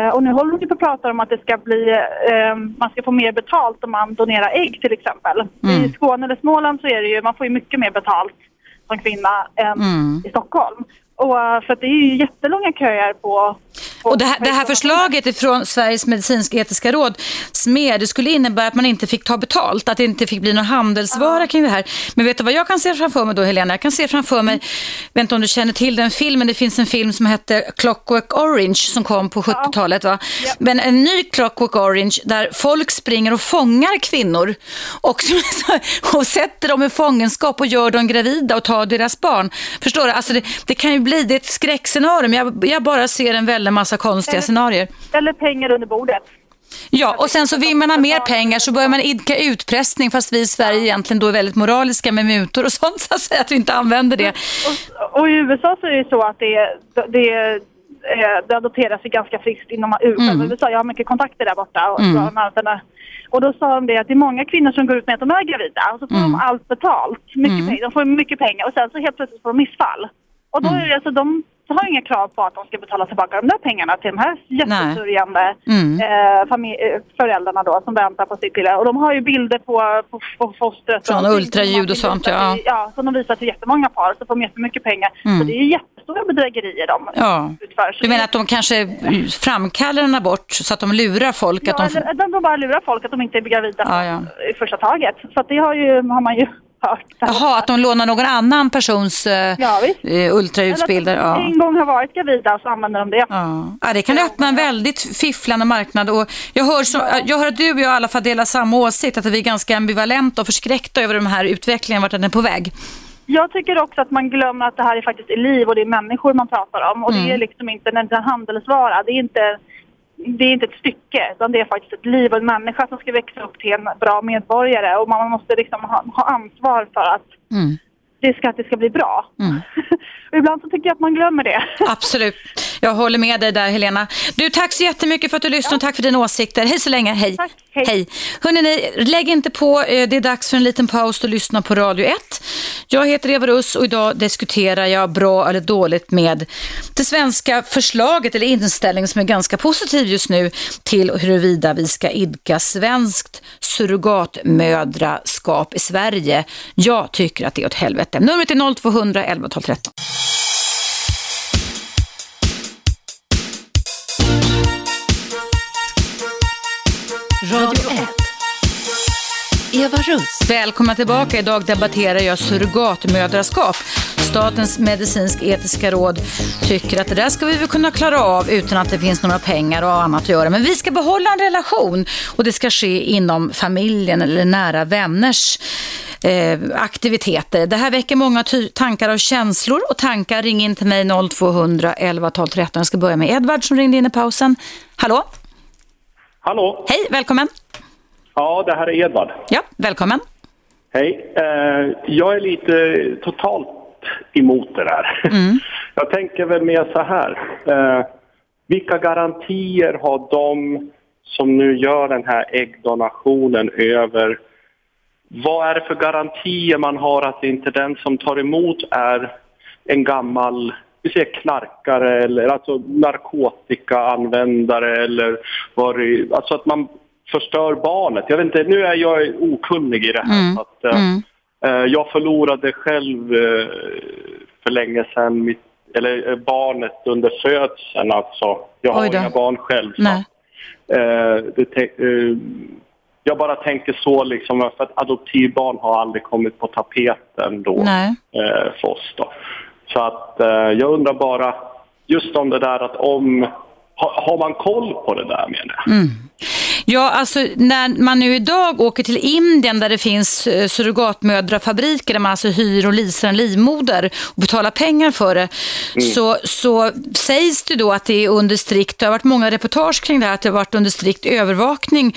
Eh, och nu håller vi på att prata om att det ska bli, eh, man ska få mer betalt om man donerar ägg till exempel. Mm. I Skåne eller Småland så är det ju, man får ju mycket mer betalt som kvinna än Mm. i Stockholm. Och eh, för att det är ju jättelånga köer på... på Och det här, det här förslaget från Sveriges medicinsk-etiska råd, SMER, det skulle innebära att man inte fick ta betalt, att det inte fick bli någon handelsvara kring det här. Men vet du vad jag kan se framför mig då, Helena? Jag kan se framför mig, jag vet inte om du känner till den filmen, det finns en film som hette Clockwork Orange som kom på 70-talet. Va? Men en ny Clockwork Orange där folk springer och fångar kvinnor och, och sätter dem i fångenskap och gör dem gravida och tar deras barn. Förstår du? Alltså det, det kan ju bli, det är ett skräckscenario, men jag, jag bara ser en väldig massa konstiga scenarier. Eller pengar under bordet. Ja, och sen så vill man ha mer pengar så börjar man idka utpressning fast vi i Sverige egentligen då är väldigt moraliska med mutor och sånt så att säga att vi inte använder det. Och, och i USA så är det så att det, det, eh, det adopteras ju ganska friskt inom mm. USA. Jag har mycket kontakter där borta. Och, mm. och då sa de det att det är många kvinnor som går ut med att de är gravida och så får de allt betalt. Mycket Mm. pengar. De får mycket pengar och sen så helt plötsligt får de missfall. Och då är det alltså de har inga krav på att de ska betala tillbaka de där pengarna till de här jättesörjande Mm. eh, eh, föräldrarna då som väntar på sitt lilla. Och de har ju bilder på, på, på fostret. Från och ultraljud och sånt, ja. till- Ja, som de visar till jättemånga par så får de jättemycket pengar. Så det är ju jättestora bedrägerier de Ja. utför. Du menar att de kanske framkallar en abort så att de lurar folk? Ja, att de... eller de, bara lurar folk att de inte är gravida Ja, ja. i första taget. Så det har, ju, har man ju hört. Jaha, att de lånar någon annan persons eh, Ja, eh, ultraljudsbilder? Ja. en gång har varit gravida och så använder de det. Ja. ja, det kan öppna en väldigt fifflande marknad. Och jag, hör så, jag hör att du och jag i alla fall delar samma åsikt, att vi är ganska ambivalenta och förskräckta över den här utvecklingen, vart den är på väg. Jag tycker också att man glömmer att det här är faktiskt liv och det är människor man pratar om. Och Mm. det är liksom inte en handelsvara. Det är inte, det är inte ett stycke, utan det är faktiskt ett liv och en människa som ska växa upp till en bra medborgare. Och man måste liksom ha, ha ansvar för att Mm. det ska, att det ska bli bra. och ibland så tycker jag att man glömmer det. Absolut. Jag håller med dig där Helena. Du, tack så jättemycket för att du lyssnade och tack för dina åsikter. Hej så länge, hej. Tack, hej. hej. Hörrni, lägg inte på, eh, det är dags för en liten paus och lyssna på Radio 1. Jag heter Eva Russ och idag diskuterar jag bra eller dåligt med det svenska förslaget eller inställningen som är ganska positiv just nu till huruvida vi ska idka svenskt surrogatmödraskap i Sverige. Jag tycker att det är åt helvete. Numret är 0200 11 12 13. Radio 1. Eva Russ. Välkomna tillbaka. Idag debatterar jag surrogatmödraskap. Statens medicinsk-etiska råd tycker att det där ska vi väl kunna klara av utan att det finns några pengar och annat att göra. Men vi ska behålla en relation och det ska ske inom familjen eller nära vänners eh, aktiviteter. Det här väcker många tankar och känslor och tankar. Ring in till mig 0200 11 12 13. Jag ska börja med Edvard som ringde in i pausen. Hallå? Hallå? Hej, välkommen. Ja, det här är Edvard. Ja, välkommen. Hej. Eh, jag är lite totalt emot det där. Mm. Jag tänker väl mer så här. Eh, vilka garantier har de som nu gör den här äggdonationen över vad är det för garantier man har att inte den som tar emot är en gammal vi säger knarkare eller alltså narkotikaanvändare eller vad det, alltså att man förstör barnet. Jag vet inte, nu är jag okunnig i det här. Mm. Att, eh, Mm. eh, jag förlorade själv eh, för länge sedan mitt, eller eh, barnet under födseln alltså. Jag har inga barn själv. så. Eh, det eh, jag bara tänker så liksom, för att adoptivbarn har aldrig kommit på tapeten då eh, för oss då. Så att eh, jag undrar bara, just om det där att om, har, har man koll på det där menar jag? Mm. Ja, alltså när man nu idag åker till Indien där det finns eh, surrogatmödrafabriker där man alltså hyr och leasar en livmoder och betalar pengar för det, så, så sägs det då att det är under strikt, det har varit många reportage kring det här, att det har varit under strikt övervakning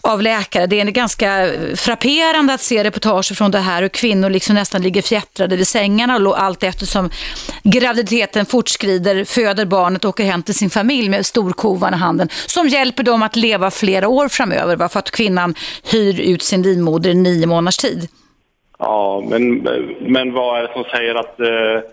av läkare. Det är ganska frapperande att se reportage från det här hur kvinnor liksom nästan ligger fjättrade vid sängarna och allt eftersom graviditeten fortskrider, föder barnet och åker hem till sin familj med storkovan i handen som hjälper dem att leva flera år framöver va? för att kvinnan hyr ut sin livmoder i nio månaders tid. Ja, men, men vad är det som säger att eh,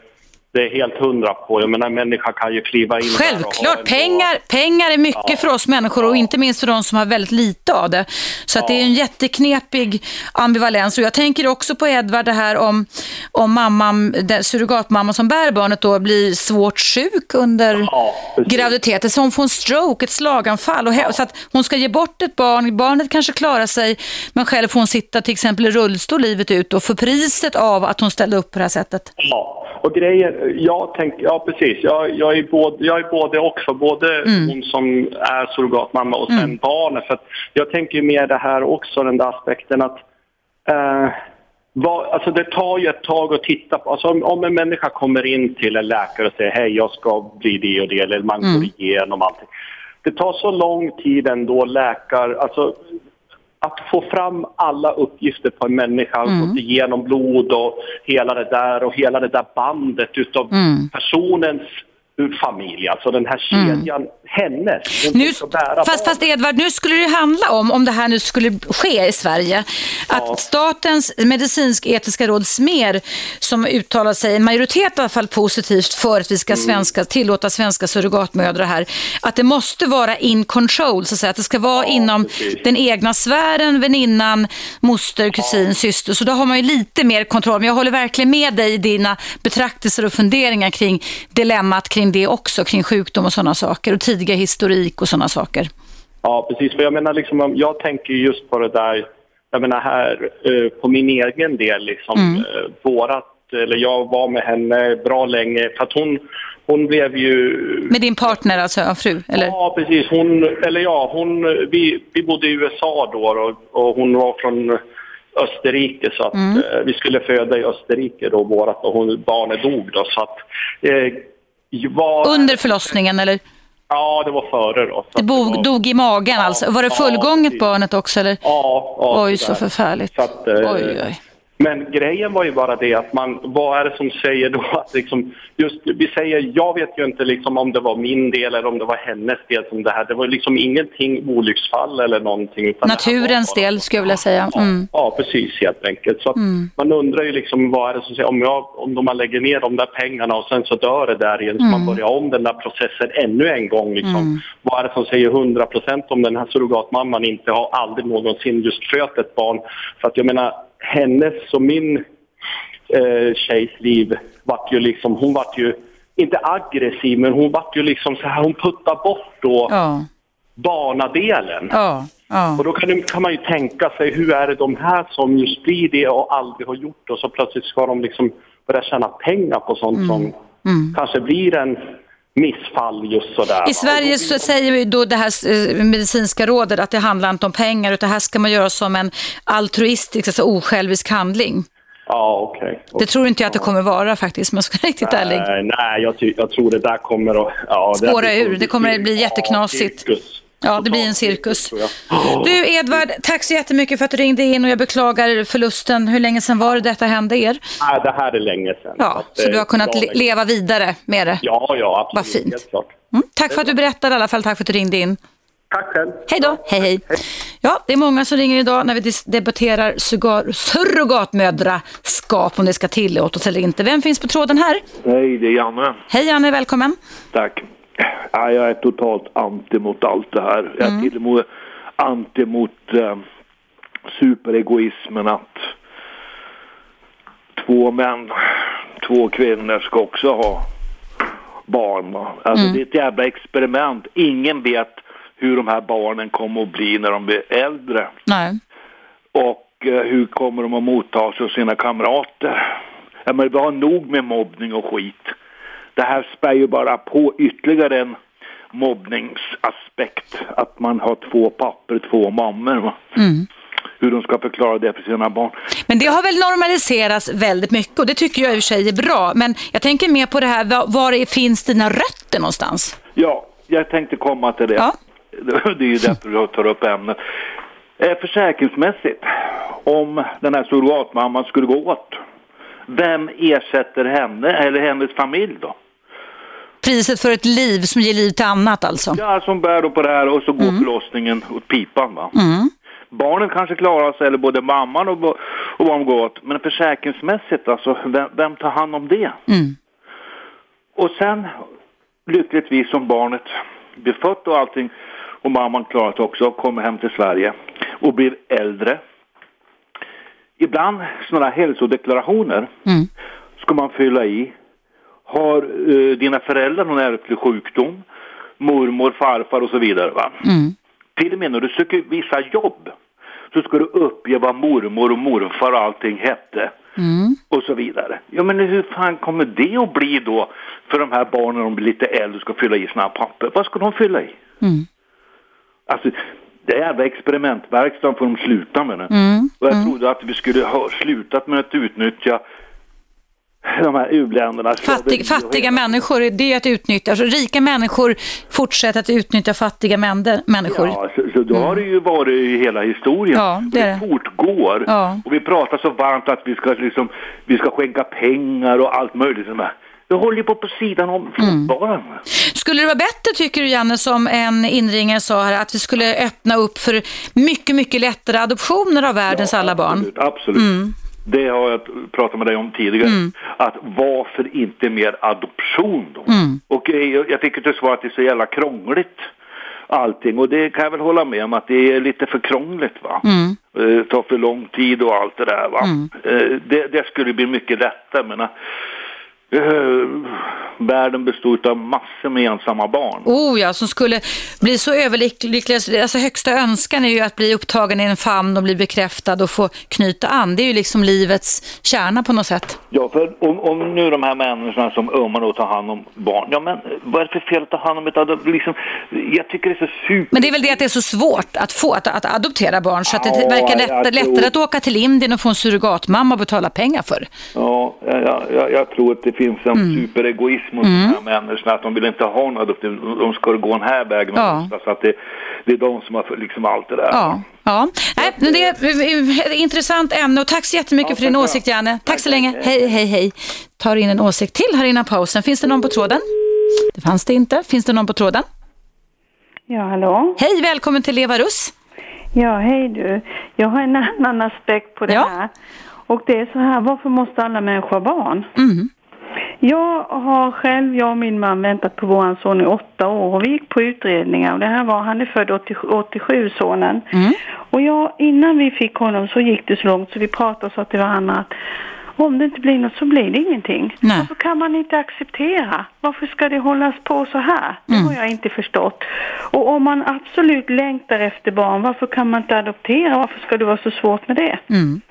det är helt hundra på? Jag menar, en människa kan ju kliva in Självklart, en- pengar, pengar är mycket Ja. för oss människor och inte minst för de som har väldigt lite av det. Så att det är en jätteknepig ambivalens. Och jag tänker också på Edvard det här om, om mamman, surrogatmamman som bär barnet då blir svårt sjuk under Ja, graviditeten. Så hon får en stroke, ett slaganfall. Och he- Så att hon ska ge bort ett barn, barnet kanske klarar sig, men själv får hon sitta till exempel i rullstol livet ut och för priset av att hon ställde upp på det här sättet. Ja, och grejen, jag tänker, ja precis, jag, jag, är både, jag är både också, både hon som är surrogatmamma och sen barnet. För jag tänker mer det här också, den där aspekten att eh, vad, alltså det tar ju ett tag att titta på, alltså om, om en människa kommer in till en läkare och säger hej jag ska bli det och det, eller man går igenom allting. Det tar så lång tid ändå läkare, alltså att få fram alla uppgifter på en människa, Mm. gått igenom blod och hela det där och hela det där bandet utav Mm. personens familj, alltså den här kedjan, hennes. Hon Nu, fast, fast Edvard, nu skulle det handla om, om det här nu skulle ske i Sverige, att Ja. statens medicinsk-etiska råd SMER, som uttalar sig, en majoritet i alla fall positivt för att vi ska Mm. svenska, tillåta svenska surrogatmödrar här, att det måste vara in control, så att, säga, att det ska vara Ja, inom precis. den egna sfären, väninnan, moster, kusin, syster, så då har man ju lite mer kontroll. Men jag håller verkligen med dig i dina betraktelser och funderingar kring dilemmat kring det också, kring sjukdom och sådana saker och tidiga historik och sådana saker. Ja, precis. För jag menar, liksom, om- jag tänker just på det där, jag menar här eh, på min egen del, liksom, Mm. eh, vårat, eller jag var med henne bra länge, för att hon, hon blev ju... Med din partner, alltså fru? Eller? Ja, precis. Hon, eller ja, hon, vi, vi bodde i USA då och, och hon var från Österrike så att Mm. eh, vi skulle föda i Österrike då vårat och hon, barnet dog då så att eh, var, Under förlossningen, eller? Ja, det var före då. Det att bog, var- dog i magen alltså? Var det ja, fullgånget precis. barnet också, eller? Ja, ja Oj, det så förfärligt. Så att, eh, Oj, oj. Men grejen var ju bara det att man, vad är det som säger då att liksom, just, vi säger, jag vet ju inte liksom om det var min del eller om det var hennes del som det här, det var liksom ingenting olycksfall eller någonting. Naturens bara- del skulle jag vilja säga. Mm. Ja, ja, precis helt enkelt. Så att man undrar ju liksom vad är det som säger, om, jag, om man lägger ner de där pengarna och sen så dör det där igen, så man börjar om den där processen ännu en gång. Liksom. Vad är det som säger 100 procent om den här surrogatmamman inte har aldrig någonsin just fött ett barn? För att jag menar, hennes och min eh, tjejs liv vart ju liksom, hon vart ju inte aggressiv, men hon vart ju liksom så här, hon puttar bort då Ja, barnadelen. ja, ja. Och då kan, kan man ju tänka sig, hur är det de här som just blir det och aldrig har gjort det och så plötsligt ska de liksom börja tjäna pengar på sånt Mm. som kanske blir en missfall just sådär. I Sverige så säger vi då det här eh, medicinska rådet att det handlar inte om pengar utan här ska man göra som en altruistisk, alltså osjälvisk handling. Ja, okej. Det tror inte jag att det kommer vara faktiskt, om jag ska vara riktigt ärlig. Nej, jag, jag tror det där kommer att... Ja, Spåra det ur. Det kommer att bli jätteknasigt. Ja. Ja, det blir en cirkus. Du Edvard, tack så jättemycket för att du ringde in och jag beklagar förlusten. Hur länge sedan var det detta hände er? Nej, det här är länge sedan. Ja, så eh, du har kunnat bra le- leva vidare med det. Ja, ja, absolut. Vad fint. Mm, tack för att du berättade i alla fall. Tack för att du ringde in. Tack själv. Hej då. Hej, hej. Ja, det är många som ringer idag när vi debatterar surrogatmödraskap, om det ska tillåtas eller inte. Vem finns på tråden här? Hej, det är Janne. Hej Janne, välkommen. Tack. Ja, jag är totalt anti mot allt det här. Jag är till och med anti mot eh, superegoismen att två män, två kvinnor ska också ha barn. Alltså det är ett jävla experiment. Ingen vet hur de här barnen kommer att bli när de blir äldre. Nej. Och eh, hur kommer de att mottas av sina kamrater? Ja, men vi har nog med mobbning och skit. Det här spär ju bara på ytterligare en mobbningsaspekt. Att man har två papper, två mammor. Va? Hur de ska förklara det för sina barn. Men det har väl normaliserats väldigt mycket och det tycker jag i och för sig är bra. Men jag tänker mer på det här, var, var finns dina rötter någonstans? Ja, jag tänkte komma till det. Ja. Det är ju därför jag tar upp ämnet. Eh, försäkringsmässigt, om den här surrogatmamman skulle gå åt, vem ersätter henne eller hennes familj då? Priset för ett liv som ger liv till annat alltså. Ja, som bär då på det här och så går förlossningen åt pipan va. Barnen kanske klarar sig, eller både mamman och, och barn går åt. Men försäkringsmässigt alltså, vem, vem tar hand om det? Och sen, lyckligtvis som barnet blir fött och allting, och mamman klarar sig också, kommer hem till Sverige och blir äldre. Ibland sådana här hälsodeklarationer ska man fylla i. Har eh, dina föräldrar någon ärftlig sjukdom? Mormor, farfar och så vidare. Va? Till och med när du söker vissa jobb så ska du uppge vad mormor och morfar och allting hette. Och så vidare. Ja men hur fan kommer det att bli då för de här barnen när de blir lite äldre och ska fylla i sina papper? Vad ska de fylla i? Alltså det är jävla experimentverkstaden får de sluta med nu. Och jag trodde att vi skulle ha slutat med att utnyttja de här u-länderna. Fattig, fattiga människor, det är att utnyttja. Alltså, rika människor fortsätter att utnyttja fattiga mänder, människor. Ja, så, så då har det ju varit i hela historien. Ja, det det. fortgår. Ja. Och vi pratar så varmt att vi ska, liksom, vi ska skänka pengar och allt möjligt. Det håller ju på på sidan om Mm. fortfarande. Skulle det vara bättre, tycker du Janne, som en inringare sa här, att vi skulle öppna upp för mycket, mycket lättare adoptioner av världens alla barn? Absolut. absolut. Mm. Det har jag pratat med dig om tidigare. Att varför inte mer adoption då? Mm. Och eh, jag jag fick ju till svar att det är så jävla krångligt allting. Och det kan jag väl hålla med om att det är lite för krångligt va. Mm. Eh, tar för lång tid och allt det där va. Eh, det, det skulle bli mycket lättare men Eh, världen består av massor med ensamma barn. Oh ja, som skulle bli så överlyckliga. Alltså högsta önskan är ju att bli upptagen i en famn och bli bekräftad och få knyta an. Det är ju liksom livets kärna på något sätt. Ja, för om, om nu de här människorna som ömmar och tar hand om barn, ja men vad är det för fel att ta hand om ett adop- liksom, Jag tycker det är så super... Men det är väl det att det är så svårt att få att, att adoptera barn så att det Ja, verkar jag lätt, tror- lättare att åka till Indien och få en surrogatmamma och betala pengar för. Ja, jag, jag, jag tror att det finns en Mm. superegoism hos de här människorna, att de vill inte ha en adoption, de ska gå den här vägen. Ja. Så att det, det är de som har liksom allt det där. Ja. Ja, Nej, men det är ett intressant ämne och tack så jättemycket Ja, för din åsikt. Janne. Tack, Tack, så länge. tack. Hej, hej, hej. Tar in en åsikt till här innan pausen. Finns det någon på tråden? Det fanns det inte. Finns det någon på tråden? Ja, hallå? Hej, välkommen till Eva Russ. Ja, hej du. Jag har en annan aspekt på det Ja. här. Och det är så här, varför måste alla människor ha barn? Mm. Jag har själv, jag och min man väntat på våran son i åtta år och vi gick på utredningar och det här var, han är född 87, 87 sonen. Mm. Och jag, innan vi fick honom så gick det så långt så vi pratade och sa till varandra att om det inte blir något så blir det ingenting. Nej. Varför kan man inte acceptera? Varför ska det hållas på så här? Det Mm. har jag inte förstått. Och om man absolut längtar efter barn, varför kan man inte adoptera? Varför ska det vara så svårt med det? Mm.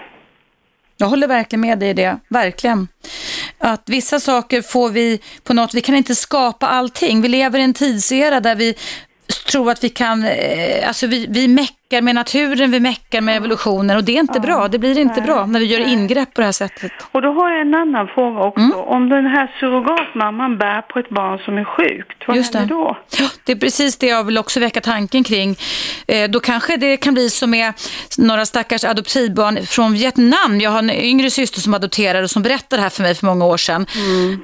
Jag håller verkligen med dig i det, verkligen. Att vissa saker får vi på något, vi kan inte skapa allting. Vi lever i en tidsera där vi tror att vi kan, eh, alltså vi, vi meckar med naturen, vi meckar med evolutionen och det är inte bra. Det blir inte bra när vi gör ingrepp på det här sättet. Och då har jag en annan fråga också. Mm. Om den här surrogatmamman bär på ett barn som är sjukt, vad Just det. händer då? Ja, det är precis det jag vill också väcka tanken kring. Eh, då kanske det kan bli som med några stackars adoptivbarn från Vietnam. Jag har en yngre syster som adopterade och som berättade det här för mig för många år sedan.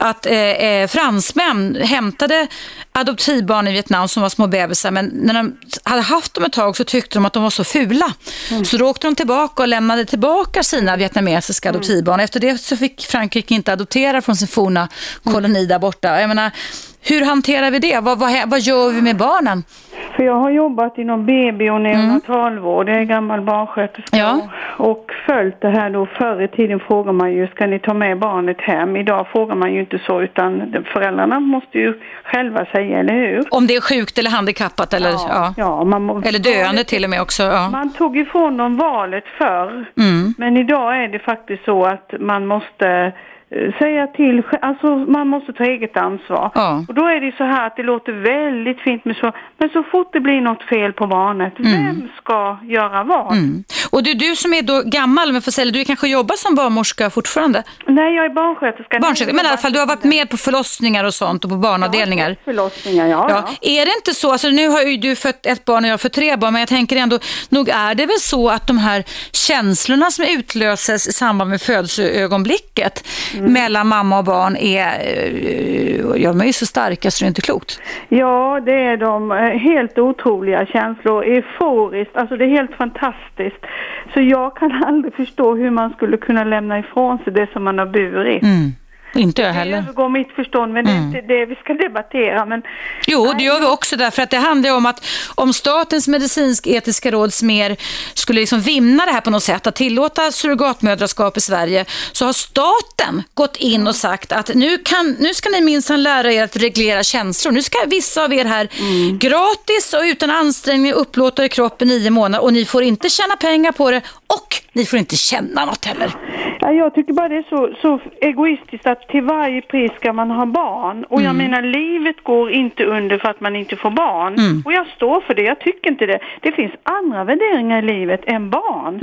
Att eh, eh, fransmän hämtade adoptivbarn i Vietnam som var små bebisar men när de hade haft dem ett tag så tyckte de att de var så fula. Så då åkte de tillbaka och lämnade tillbaka sina vietnamesiska adoptivbarn. Efter det så fick Frankrike inte adoptera från sin forna koloni där borta. Jag menar, hur hanterar vi det? Vad, vad, vad gör vi med barnen? För jag har jobbat inom BB och neonatalvård, jag är gammal barnsköterska Ja. och, följt det här då. Förr i tiden frågar man ju, ska ni ta med barnet hem? Idag frågar man ju inte så utan föräldrarna måste ju själva säga, eller hur? Om det är sjukt eller handikappat eller, ja. Ja, man må, eller döende till och med också. Ja. Man tog ifrån dem valet förr. Mm. Men idag är det faktiskt så att man måste säga till, alltså man måste ta eget ansvar. Ja. Och då är det så här att det låter väldigt fint med så, men så fort det blir något fel på barnet, vem ska göra vad? Mm. Och du, du som är då gammal, men får säga, du kanske jobbar som barnmorska fortfarande? Nej, jag är barnsköterska. Barnsköterska, men i alla fall du har varit med på förlossningar och sånt och på barnavdelningar. Förlossningar, ja. Ja. ja. Är det inte så, alltså nu har ju du fött ett barn och jag fött tre barn, men jag tänker ändå, nog är det väl så att de här känslorna som utlöses i samband med födelseögonblicket mellan mamma och barn är, eh, ja, de är ju så starka så det är inte klokt. Ja, det är de. eh, Helt otroliga känslor. Euforiskt. Alltså det är helt fantastiskt. Så jag kan aldrig förstå hur man skulle kunna lämna ifrån sig det som man har burit. Mm. Inte jag Det heller. övergår mitt förstånd, men det är inte det vi ska debattera. Men Jo, det gör vi också därför att det handlar om att om Statens medicinsk-etiska råd SMER skulle liksom vinna det här på något sätt, att tillåta surrogatmödraskap i Sverige, så har staten gått in och sagt att nu, kan, nu ska ni minsann lära er att reglera känslor. Nu ska vissa av er här gratis och utan ansträngning upplåta er kropp i nio månader och ni får inte tjäna pengar på det och ni får inte känna något heller. ja, jag tycker bara det är så, så egoistiskt att till varje pris ska man ha barn. Och jag menar, livet går inte under för att man inte får barn. Och jag står för det, jag tycker inte det. Det finns andra värderingar i livet än barn.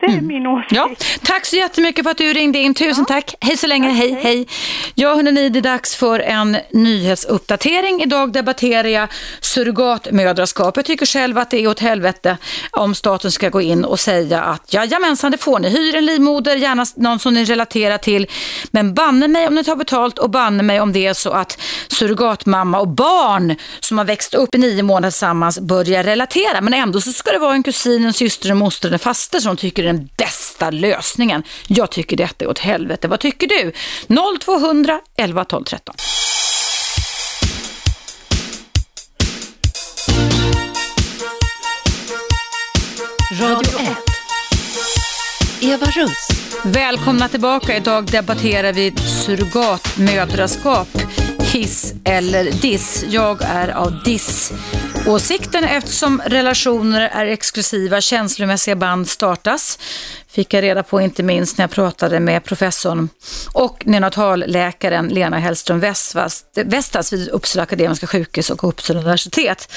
Det är min åsikt. Ja, tack så jättemycket för att du ringde in. Tusen tack. Hej så länge. Hej, hej. Ja, hörni, det är dags för en nyhetsuppdatering. Idag debatterar jag surrogatmödraskap. Jag tycker själv att det är åt helvete om staten ska gå in och säga att jajamensan, det får ni. Hyr en livmoder, gärna någon som ni relaterar till. Men banne mig om ni tar betalt och banne mig om det är så att surrogatmamma och barn som har växt upp i nio månader tillsammans börjar relatera. Men ändå så ska det vara en kusin, en syster, en moster, en faster som tycker den bästa lösningen. Jag tycker detta är åt helvete. Vad tycker du? 0200 11 12 13. Radio 1. Eva Russ. Välkomna tillbaka. Idag debatterar vi surrogatmödraskap. Hiss eller diss. Jag är av Åsikten eftersom relationer är exklusiva, känslomässiga band startas fick jag reda på inte minst när jag pratade med professorn och neonatalläkaren Lena Hellström Vestas vid Uppsala Akademiska sjukhus och Uppsala universitet.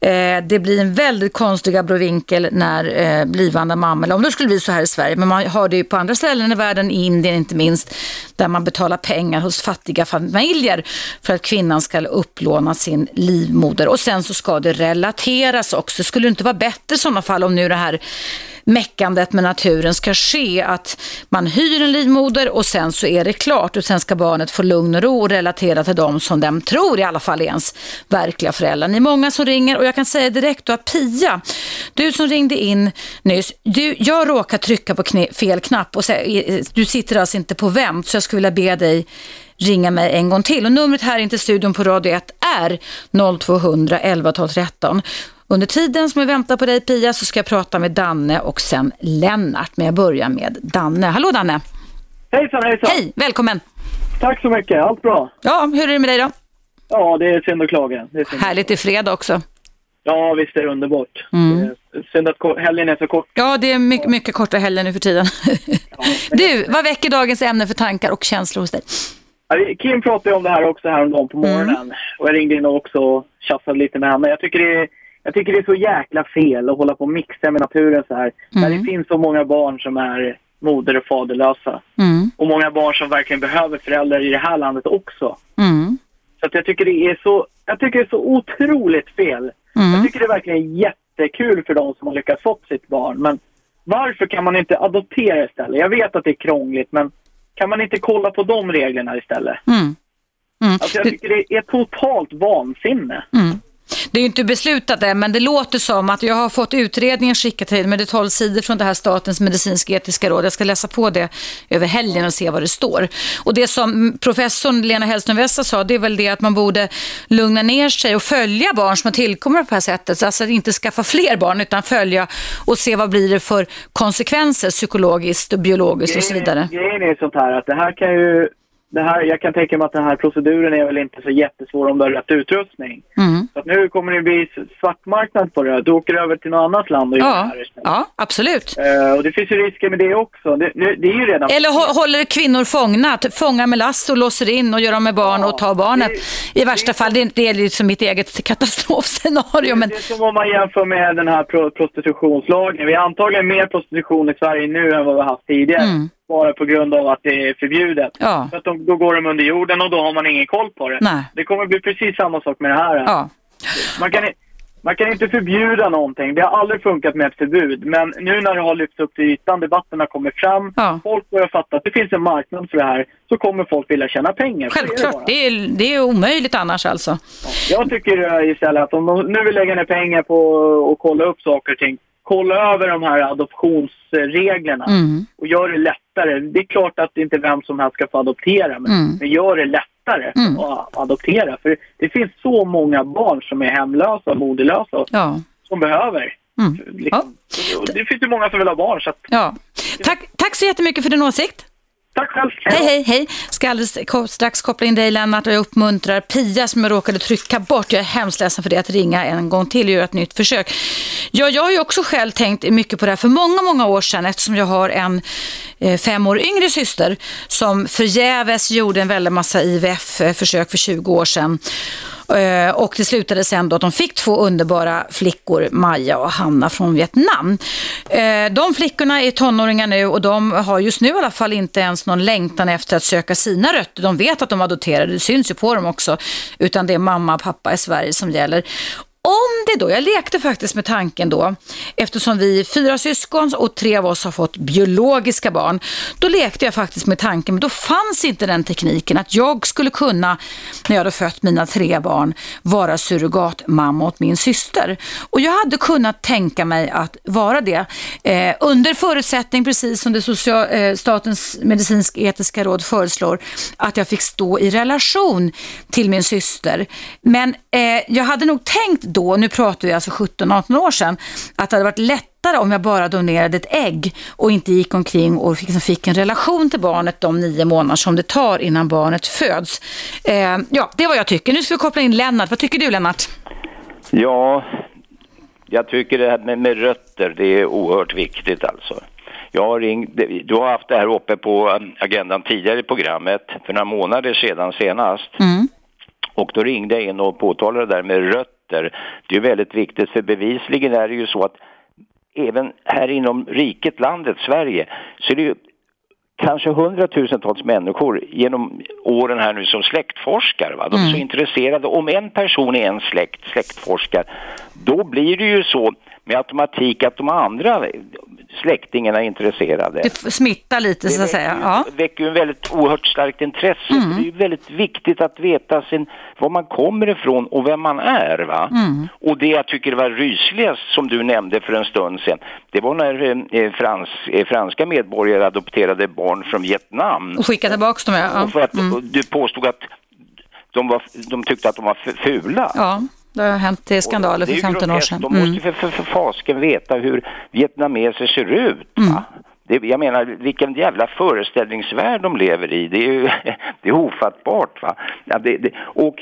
Eh, det blir en väldigt konstig abrovinkel när eh, blivande mamma, eller om det skulle bli så här i Sverige, men man har det ju på andra ställen i världen, i Indien inte minst, där man betalar pengar hos fattiga familjer för att kvinnan ska upplåna sin livmoder och sen så ska det relateras också. Skulle det inte vara bättre i sådana fall om nu det här meckandet med naturen ska ske, att man hyr en livmoder och sen så är det klart och sen ska barnet få lugn och ro och relatera till dem som de tror i alla fall är ens verkliga föräldrar. Ni är många som ringer och jag kan säga direkt då att Pia, du som ringde in nyss, du, jag råkar trycka på fel knapp och säga, eh, eh, du sitter alltså inte på vänt så jag skulle vilja be dig ringa mig en gång till. Och numret här in till studion på Radio 1 är 0200 11 12 13. Under tiden som jag väntar på dig Pia så ska jag prata med Danne och sen Lennart. Men jag börjar med Danne. Hallå Danne! Hejsan hejsan! Hej, välkommen! Tack så mycket, allt bra? Ja, hur är det med dig då? Ja, det är synd att klaga. Det är synd Härligt i fredag också. Ja, visst är det underbart. Mm. Det är synd att helgen är så kort. Ja, det är mycket, mycket korta helger nu för tiden. Ja, du, vad väcker dagens ämne för tankar och känslor hos dig? Kim pratade om det här också häromdagen på morgonen. Mm. Och jag ringde in och också tjafsade lite med henne. Jag tycker det är jag tycker det är så jäkla fel att hålla på och mixa med naturen så här. Mm. När det finns så många barn som är moder och faderlösa. Mm. Och många barn som verkligen behöver föräldrar i det här landet också. Mm. Så jag tycker det är så, jag tycker det är så otroligt fel. Mm. Jag tycker det är verkligen jättekul för de som har lyckats få sitt barn. Men varför kan man inte adoptera istället? Jag vet att det är krångligt men kan man inte kolla på de reglerna istället? Mm. Mm. Alltså jag tycker det är totalt vansinne. Mm. Det är inte beslutat än, men det låter som att jag har fått utredningen skickad till mig. Det är 12 sidor från det här Statens medicinsk-etiska råd. Jag ska läsa på det över helgen och se vad det står. Och det som professorn Lena Hellström Wester sa, det är väl det att man borde lugna ner sig och följa barn som har tillkommit på det här sättet. Alltså att inte skaffa fler barn, utan följa och se vad blir det för konsekvenser psykologiskt och biologiskt och så vidare. Grejen är sånt här att det här kan ju det här, jag kan tänka mig att den här proceduren är väl inte så jättesvår om du har rätt utrustning. Mm. Så nu kommer det bli svartmarknad på det. Du åker över till något annat land och ja. gör det här istället. Ja, absolut. Uh, och det finns ju risker med det också. Det, det är ju redan... Eller håller kvinnor fångna, fångar med last och låser in och gör dem med barn ja, och tar barnet. Det, I värsta det, fall, det, det är liksom mitt eget katastrofscenario. Men... Det är som om man jämför med den här prostitutionslagen. Vi har antagligen mer prostitution i Sverige nu än vad vi har haft tidigare. Mm bara på grund av att det är förbjudet. Ja. Så att de, då går de under jorden och då har man ingen koll på det. Nej. Det kommer bli precis samma sak med det här. Ja. Man, kan, man kan inte förbjuda någonting. Det har aldrig funkat med ett förbud. Men nu när det har lyfts upp till ytan, debatten har kommit fram, ja. folk börjar fatta att det finns en marknad för det här, så kommer folk vilja tjäna pengar. Självklart, det är, det, är, det är omöjligt annars alltså. Jag tycker istället att om de nu vill lägga ner pengar på att kolla upp saker och ting, kolla över de här adoptionsreglerna mm. och gör det lättare. Det är klart att det inte är vem som helst ska få adoptera, men, mm. men gör det lättare mm. att adoptera. För det finns så många barn som är hemlösa, moderlösa, ja. som behöver. Mm. Liksom. Ja. Det finns ju många som vill ha barn. Så att... ja. tack, tack så jättemycket för din åsikt. Tack själv. Hej, hej, hej. Ska alldeles strax koppla in dig Lennart och jag uppmuntrar Pia som jag råkade trycka bort. Jag är hemskt ledsen för det att ringa en gång till och göra ett nytt försök. Ja, jag har ju också själv tänkt mycket på det här för många, många år sedan eftersom jag har en eh, fem år yngre syster som förgäves gjorde en väldig massa IVF-försök för 20 år sedan. Eh, och det slutade sen då att de fick två underbara flickor, Maja och Hanna från Vietnam. Eh, de flickorna är tonåringar nu och de har just nu i alla fall inte ens någon längtan efter att söka sina rötter. De vet att de adopterade, det syns ju på dem också. Utan det är mamma och pappa i Sverige som gäller om det då, jag lekte faktiskt med tanken då, eftersom vi är fyra syskon och tre av oss har fått biologiska barn, då lekte jag faktiskt med tanken, men då fanns inte den tekniken att jag skulle kunna, när jag hade fött mina tre barn, vara surrogatmamma åt min syster. Och jag hade kunnat tänka mig att vara det, eh, under förutsättning, precis som det social, eh, Statens medicinsk-etiska råd föreslår, att jag fick stå i relation till min syster. Men eh, jag hade nog tänkt då, nu pratar vi alltså 17-18 år sedan, att det hade varit lättare om jag bara donerade ett ägg och inte gick omkring och liksom fick en relation till barnet de nio månader som det tar innan barnet föds. Eh, ja, det är vad jag tycker. Nu ska vi koppla in Lennart. Vad tycker du Lennart? Ja, jag tycker det här med, med rötter, det är oerhört viktigt alltså. Jag har ringt, du har haft det här uppe på um, agendan tidigare i programmet, för några månader sedan senast. Mm. Och då ringde jag in och påtalade det där med rötter. Det är väldigt viktigt för bevisligen är det ju så att även här inom riket, landet Sverige, så är det ju kanske hundratusentals människor genom åren här nu som släktforskar. Va? De är så intresserade. Om en person i en släkt släktforskar, då blir det ju så med automatik att de andra släktingarna är intresserade. Det smittar lite så att säga. Ja. Det väcker ju en väldigt oerhört starkt intresse. Mm. Det är ju väldigt viktigt att veta sin, var man kommer ifrån och vem man är. Va? Mm. Och det jag tycker var rysligast som du nämnde för en stund sedan, det var när eh, frans, eh, franska medborgare adopterade barn från Vietnam. Och skicka tillbaka dem ja. Och för att Mm. du påstod att de, var, de tyckte att de var fula. Ja, det har hänt till skandaler för ju 15 år sedan. De måste Mm. för, för, för fasken veta hur vietnameser ser ut. Va? Det, jag menar, vilken jävla föreställningsvärld de lever i. Det är ju det är ofattbart. Va? Ja, det, det, och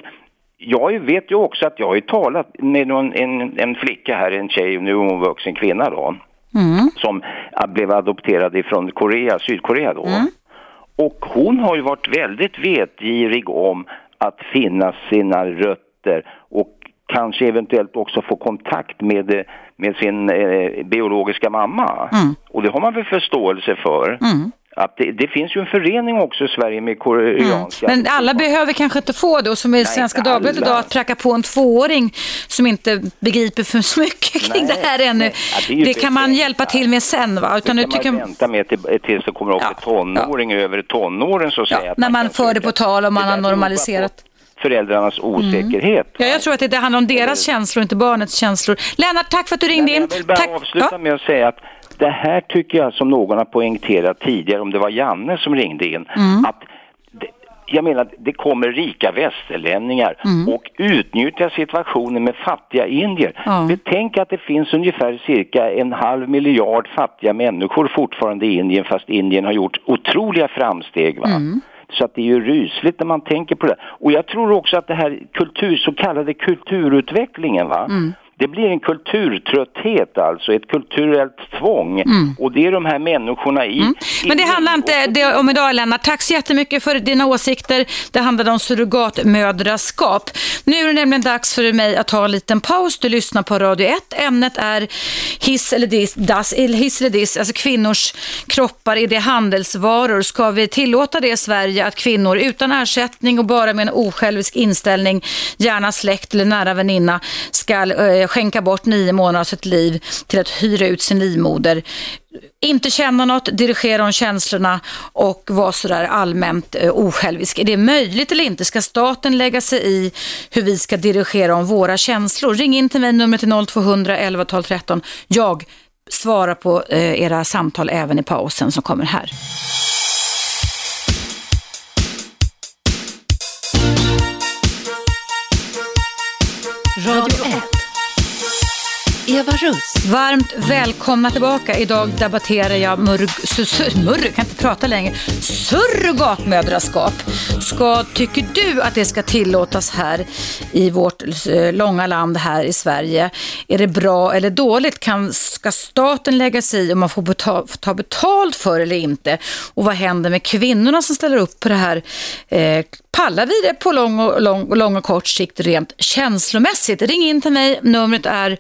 jag vet ju också att jag har talat med någon, en, en flicka här, en tjej, nu är hon vuxen kvinna då, Mm. som blev adopterad ifrån Korea, Sydkorea då. Och hon har ju varit väldigt vetgirig om att finna sina rötter och kanske eventuellt också få kontakt med, eh, med sin eh, biologiska mamma. Och det har man väl förståelse för. Att det, det finns ju en förening också i Sverige med koreanska... Men alla behöver kanske inte få det och som i Svenska Dagbladet idag att pracka på en tvååring som inte begriper för så mycket kring Nej, det här ännu. Ja, det det kan man hjälpa till med sen va? Utan det nu kan tycker man vänta med till, tills det kommer upp Ja, en tonåring över tonåren så att säga. att när man kan för det på tal och man har normaliserat. Föräldrarnas osäkerhet. Ja, jag tror att det, det handlar om deras känslor, inte barnets känslor. Lennart, tack för att du ringde in. Jag vill bara Tack. avsluta Ja. med att säga att det här tycker jag som någon har poängterat tidigare, om det var Janne som ringde in, Mm. att det, jag menar, det kommer rika västerlänningar Mm. och utnyttjar situationen med fattiga indier. Ja. Betänk att det finns ungefär cirka en halv miljard fattiga människor fortfarande i Indien, fast Indien har gjort otroliga framsteg. Va? Mm. Så att det är ju rysligt när man tänker på det. Och jag tror också att det här kultur, så kallade kulturutvecklingen, va? Mm. Det blir en kulturtrötthet alltså, ett kulturellt tvång. Och det är de här människorna i... Mm. Men det handlar inte det om idag Lennart. Tack så jättemycket för dina åsikter. Det handlade om surrogatmödraskap. Nu är det nämligen dags för mig att ta en liten paus. Du lyssnar på Radio 1. Ämnet är hiss eller diss, das, eller hiss eller diss, alltså kvinnors kroppar, är det handelsvaror? Ska vi tillåta det i Sverige att kvinnor utan ersättning och bara med en osjälvisk inställning, gärna släkt eller nära väninna, ska eh, skänka bort nio månader av sitt liv till att hyra ut sin livmoder? inte känna något, dirigera om känslorna och vara sådär allmänt eh, osjälvisk. Är det möjligt eller inte? Ska staten lägga sig i hur vi ska dirigera om våra känslor? Ring in till mig, numret är 0200 11 12 13. Jag svarar på eh, era samtal även i pausen som kommer här. Radio 1. Eva Russ. Varmt välkomna tillbaka. Idag debatterar jag murg, murg, kan inte prata längre, surrogatmödraskap. Ska, tycker du att det ska tillåtas här i vårt eh, långa land här i Sverige? Är det bra eller dåligt? Kan, ska staten lägga sig i om man får betal, ta betalt för eller inte? Och vad händer med kvinnorna som ställer upp på det här? Eh, pallar vi det på lång och, lång, lång och kort sikt rent känslomässigt? Ring in till mig, numret är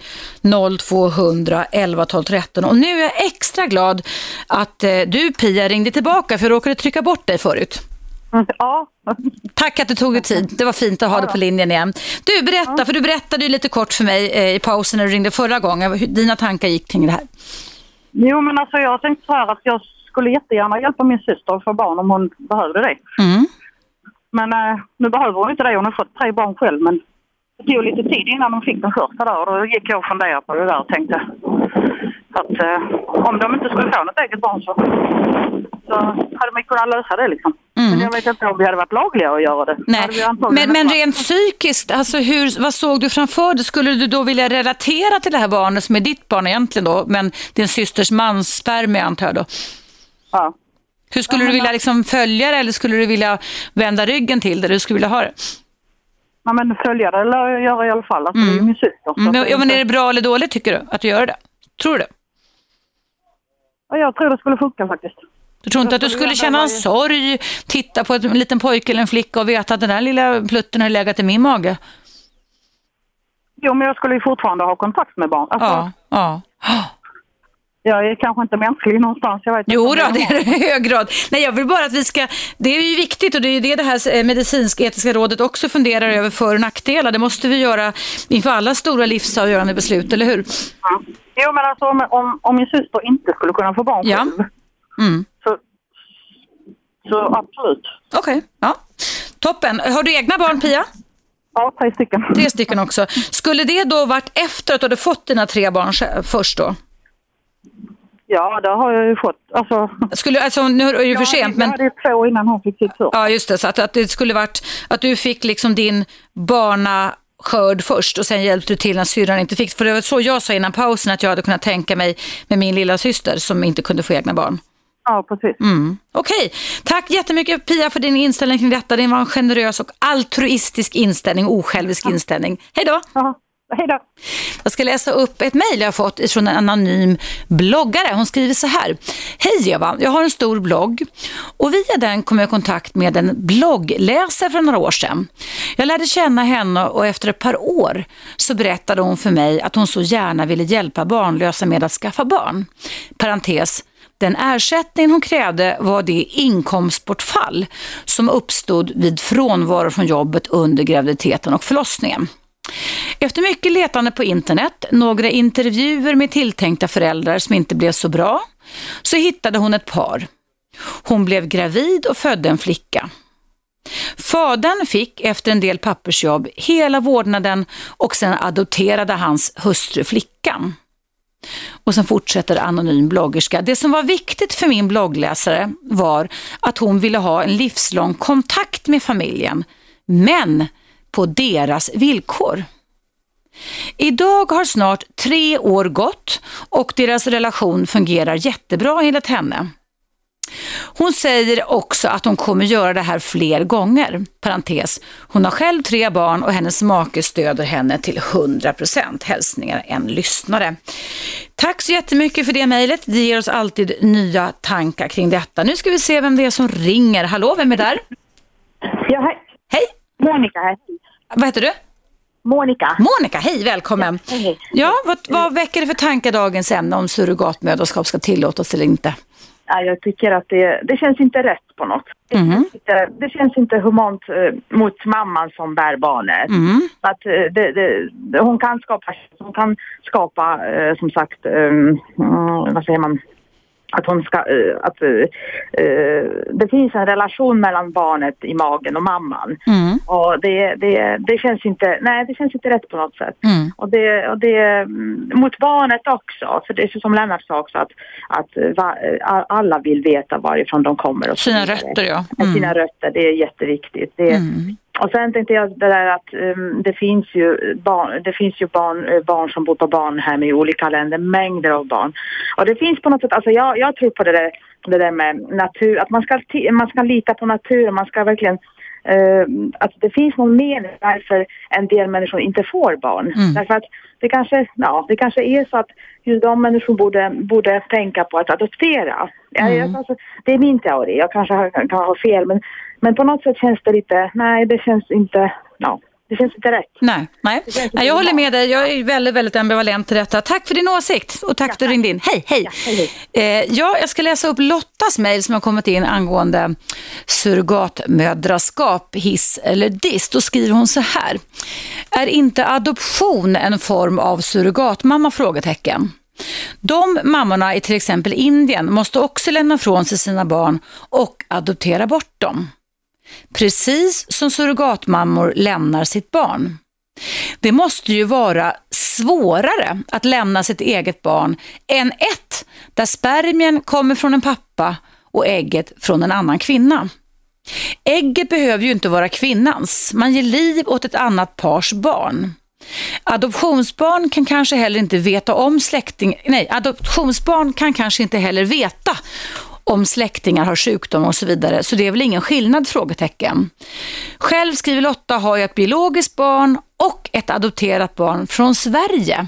0200 11 12 13 och nu är jag extra glad att eh, du Pia ringde tillbaka för jag råkade trycka bort dig förut. Ja. Tack att du tog dig tid. Det var fint att ha dig på linjen igen. Du, berätta, för du berättade lite kort för mig eh, i pausen när du ringde förra gången hur dina tankar gick kring det här. Jo, men alltså jag tänkte så här att jag skulle jättegärna hjälpa min syster att få barn om hon behövde det. Mm. Men eh, nu behöver hon inte det. Hon har fått tre barn själv. Men det tog lite tid innan hon fick den första där. Och då gick jag och funderade på det där och tänkte att eh, om de inte skulle få något eget barn så, så hade man kunnat lösa det liksom. Men jag vet inte om vi hade varit lagliga att göra det. Mm. Nej, men, men rent psykiskt, alltså hur, vad såg du framför dig? Skulle du då vilja relatera till det här barnet som är ditt barn egentligen då, men din systers mansspermie antar jag då? Ja. Hur skulle du vilja liksom följa det eller skulle du vilja vända ryggen till det? Hur skulle du vilja ha det? Ja, men följa det eller jag göra i alla fall. Alltså, Det är ju min syster. Mm, ja, men är det bra eller dåligt tycker du att du gör det? Tror du det? Ja, jag tror det skulle funka faktiskt. Du tror inte att du skulle känna en sorg, titta på en liten pojke eller en flicka och veta att den där lilla plutten har legat i min mage? Jo, men jag skulle ju fortfarande ha kontakt med barn. Alltså, Ja, ja. Jag är kanske inte mänsklig någonstans. Jag vet Jo då, det är det i hög grad. Nej, jag vill bara att vi ska, det är ju viktigt och det är ju det det här eh, medicinsk-etiska rådet också funderar över för och nackdelar. Det måste vi göra inför alla stora livsavgörande beslut, eller hur? Ja. Jo, men alltså om, om, om min syster inte skulle kunna få barn Ja. själv, Mm. så, så absolut. Okej, ja. Toppen. Har du egna barn, Pia? Ja, tre stycken. Tre stycken också. Skulle det då varit efter att du hade fått dina tre barn först då? Ja, det har jag ju fått. Alltså, Skulle, alltså, nu är det ju för sent, Jag men... hade ju två innan hon fick sitt först. Ja, just det. Så att, att det skulle varit att du fick liksom din barnaskörd först och sen hjälpte du till när syrran inte fick. För det var så jag sa innan pausen att jag hade kunnat tänka mig med min lilla syster som inte kunde få egna barn. Ja, precis. Mm. Okej, tack jättemycket Pia för din inställning kring detta. Det var en generös och altruistisk inställning, osjälvisk inställning. Hej då! Ja, hej då! Jag ska läsa upp ett mejl jag har fått från en anonym bloggare. Hon skriver så här. Hej Eva, jag har en stor blogg och via den kom jag i kontakt med en bloggläsare för några år sedan. Jag lärde känna henne och efter ett par år så berättade hon för mig att hon så gärna ville hjälpa barnlösa med att skaffa barn. Parentes, den ersättning hon krävde var det inkomstbortfall som uppstod vid frånvaro från jobbet under graviditeten och förlossningen. Efter mycket letande på internet, några intervjuer med tilltänkta föräldrar som inte blev så bra, så hittade hon ett par. Hon blev gravid och födde en flicka. Fadern fick efter en del pappersjobb hela vårdnaden och sen adopterade hans hustru flickan. Och sen fortsätter anonym bloggerska. Det som var viktigt för min bloggläsare var att hon ville ha en livslång kontakt med familjen, men på deras villkor. Idag har snart tre år gått och deras relation fungerar jättebra enligt henne. Hon säger också att hon kommer göra det här fler gånger. Parentes. Hon har själv tre barn och hennes make stöder henne till 100%. Hälsningar en lyssnare. Tack så jättemycket för det mejlet. Det ger oss alltid nya tankar kring detta. Nu ska vi se vem det är som ringer. Hallå, vem är där? Ja, hej. Hej. Monica här. Vad heter du? Monica. Monica, hej, välkommen. Hej, hej. Ja, vad, vad väcker det för tankar dagens ämne om surrogatmödraskap ska tillåtas eller inte? Ja, jag tycker att det, det känns inte rätt på något. Det, Mhm. känns, inte, det känns inte humant eh, mot mamman som bär barnet. Mm. Att, eh, det, det, hon kan skapa, hon kan skapa eh, som sagt, eh, mm, vad säger man, att hon ska, eh, att eh, eh, det finns en relation mellan barnet i magen och mamman. Mm. Och det, det, det känns inte, nej det känns inte rätt på något sätt. Mm. Och det, och det mm, mot barnet också, för det är som Lennart sa också att, att va, alla vill veta varifrån de kommer. Och Sina rötter. Ja, Mm. Sina rötter, det är jätteviktigt. Det, Mm. Och sen tänkte jag det där att um, det finns ju barn, det finns ju barn, eh, barn som bor på barnhem i olika länder, mängder av barn. Och det finns på något sätt, alltså jag, jag tror på det där, det där med natur, att man ska, man ska lita på naturen, man ska verkligen eh, att det finns någon mening varför en del människor inte får barn. Mm. Därför att det kanske, ja, det kanske är så att just de människor borde, borde tänka på att adoptera. Mm. jag, alltså, det är min teori, jag kanske har, kan ha fel men, men på något sätt känns det lite, nej det känns inte, ja, det känns inte rätt. Nej, nej. Nej jag håller med dig. Jag är väldigt, väldigt ambivalent till detta. Tack för din åsikt och tack för att du ringde in. Hej, hej. Ja, hej, Eh, ja, jag ska läsa upp Lottas mejl som har kommit in angående surrogatmödraskap, hiss eller diss. Då skriver hon så här. Är inte adoption en form av surrogatmamma? Frågetecken. De mammorna i till exempel Indien måste också lämna från sig sina barn och adoptera bort dem. Precis som surrogatmammor lämnar sitt barn. Det måste ju vara svårare att lämna sitt eget barn än ett där spermien kommer från en pappa och ägget från en annan kvinna. Ägget behöver ju inte vara kvinnans. Man ger liv åt ett annat pars barn. Adoptionsbarn kan kanske heller inte veta om släkting... Nej, adoptionsbarn kan kanske inte heller veta om släktingar har sjukdom och så vidare. Så det är väl ingen skillnad? frågetecken. Själv, skriver Lotta, har jag ett biologiskt barn och ett adopterat barn från Sverige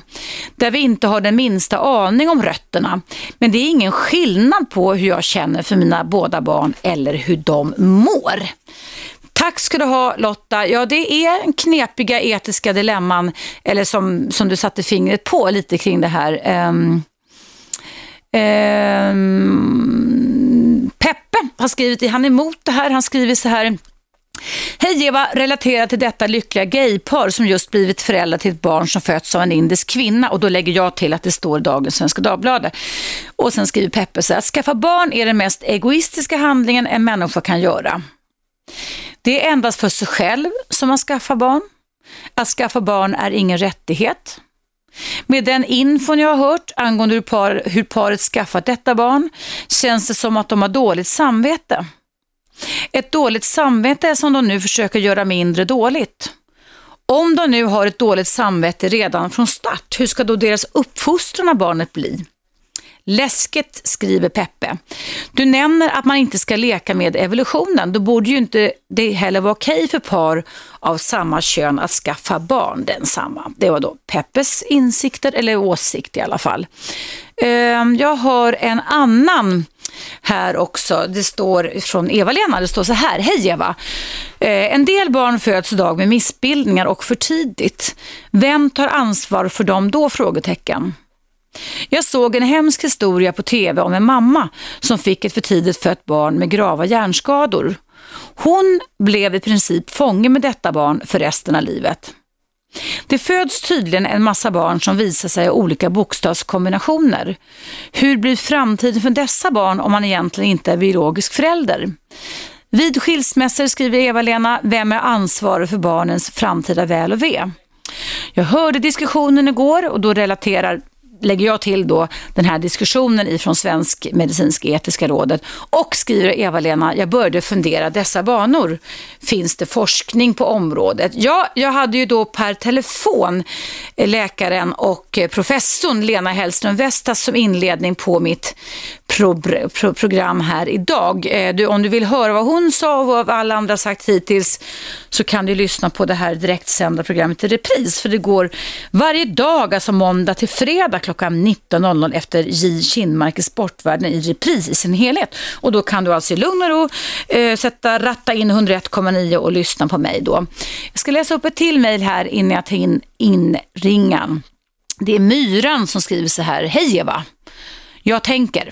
där vi inte har den minsta aning om rötterna. Men det är ingen skillnad på hur jag känner för mina båda barn eller hur de mår. Tack ska du ha Lotta. Ja, det är knepiga etiska dilemman, eller som, som du satte fingret på lite kring det här. Um, um, Peppe har skrivit, han är emot det här, han skriver så här. Hej Eva, relaterat till detta lyckliga gaypar som just blivit föräldrar till ett barn som fötts av en indisk kvinna och då lägger jag till att det står i dagens Svenska Dagbladet. Och sen skriver Peppe så här, att skaffa barn är den mest egoistiska handlingen en människa kan göra. Det är endast för sig själv som man skaffar barn. Att skaffa barn är ingen rättighet. Med den infon jag har hört angående hur, par, hur paret skaffat detta barn känns det som att de har dåligt samvete. Ett dåligt samvete är som de nu försöker göra mindre dåligt. Om de nu har ett dåligt samvete redan från start, hur ska då deras uppfostran av barnet bli? Läskigt, skriver Peppe. Du nämner att man inte ska leka med evolutionen. Då borde ju inte det heller vara okej för par av samma kön att skaffa barn densamma. Det var då Peppes insikter, eller åsikt i alla fall. Ehm, jag har en annan här också. Det står från Eva-Lena, det står så här. Hej Eva! Ehm, en del barn föds idag med missbildningar och för tidigt. Vem tar ansvar för dem då? Frågetecken. Jag såg en hemsk historia på tv om en mamma som fick ett för tidigt fött barn med grava hjärnskador. Hon blev i princip fånge med detta barn för resten av livet. Det föds tydligen en massa barn som visar sig ha olika bokstavskombinationer. Hur blir framtiden för dessa barn om man egentligen inte är biologisk förälder? Vid skilsmässor skriver Eva-Lena, vem är ansvarig för barnens framtida väl och ve? Jag hörde diskussionen igår och då relaterar lägger jag till då den här diskussionen ifrån Svensk medicinsk etiska rådet och skriver Eva-Lena, jag började fundera dessa banor. Finns det forskning på området? Ja, jag hade ju då per telefon eh, läkaren och eh, professorn Lena Hellström Vestas som inledning på mitt pro pro program här idag. Eh, du, om du vill höra vad hon sa och vad alla andra sagt hittills så kan du lyssna på det här direktsända programmet i repris för det går varje dag, alltså måndag till fredag klockan 19.00 efter J. Kindmark i Sportvärlden i repris i sin helhet. Och då kan du alltså i lugn och ro eh, sätta, ratta in 101,9 och lyssna på mig då. Jag ska läsa upp ett till mejl här innan jag tar in inringan. Det är Myran som skriver så här. Hej Eva! Jag tänker,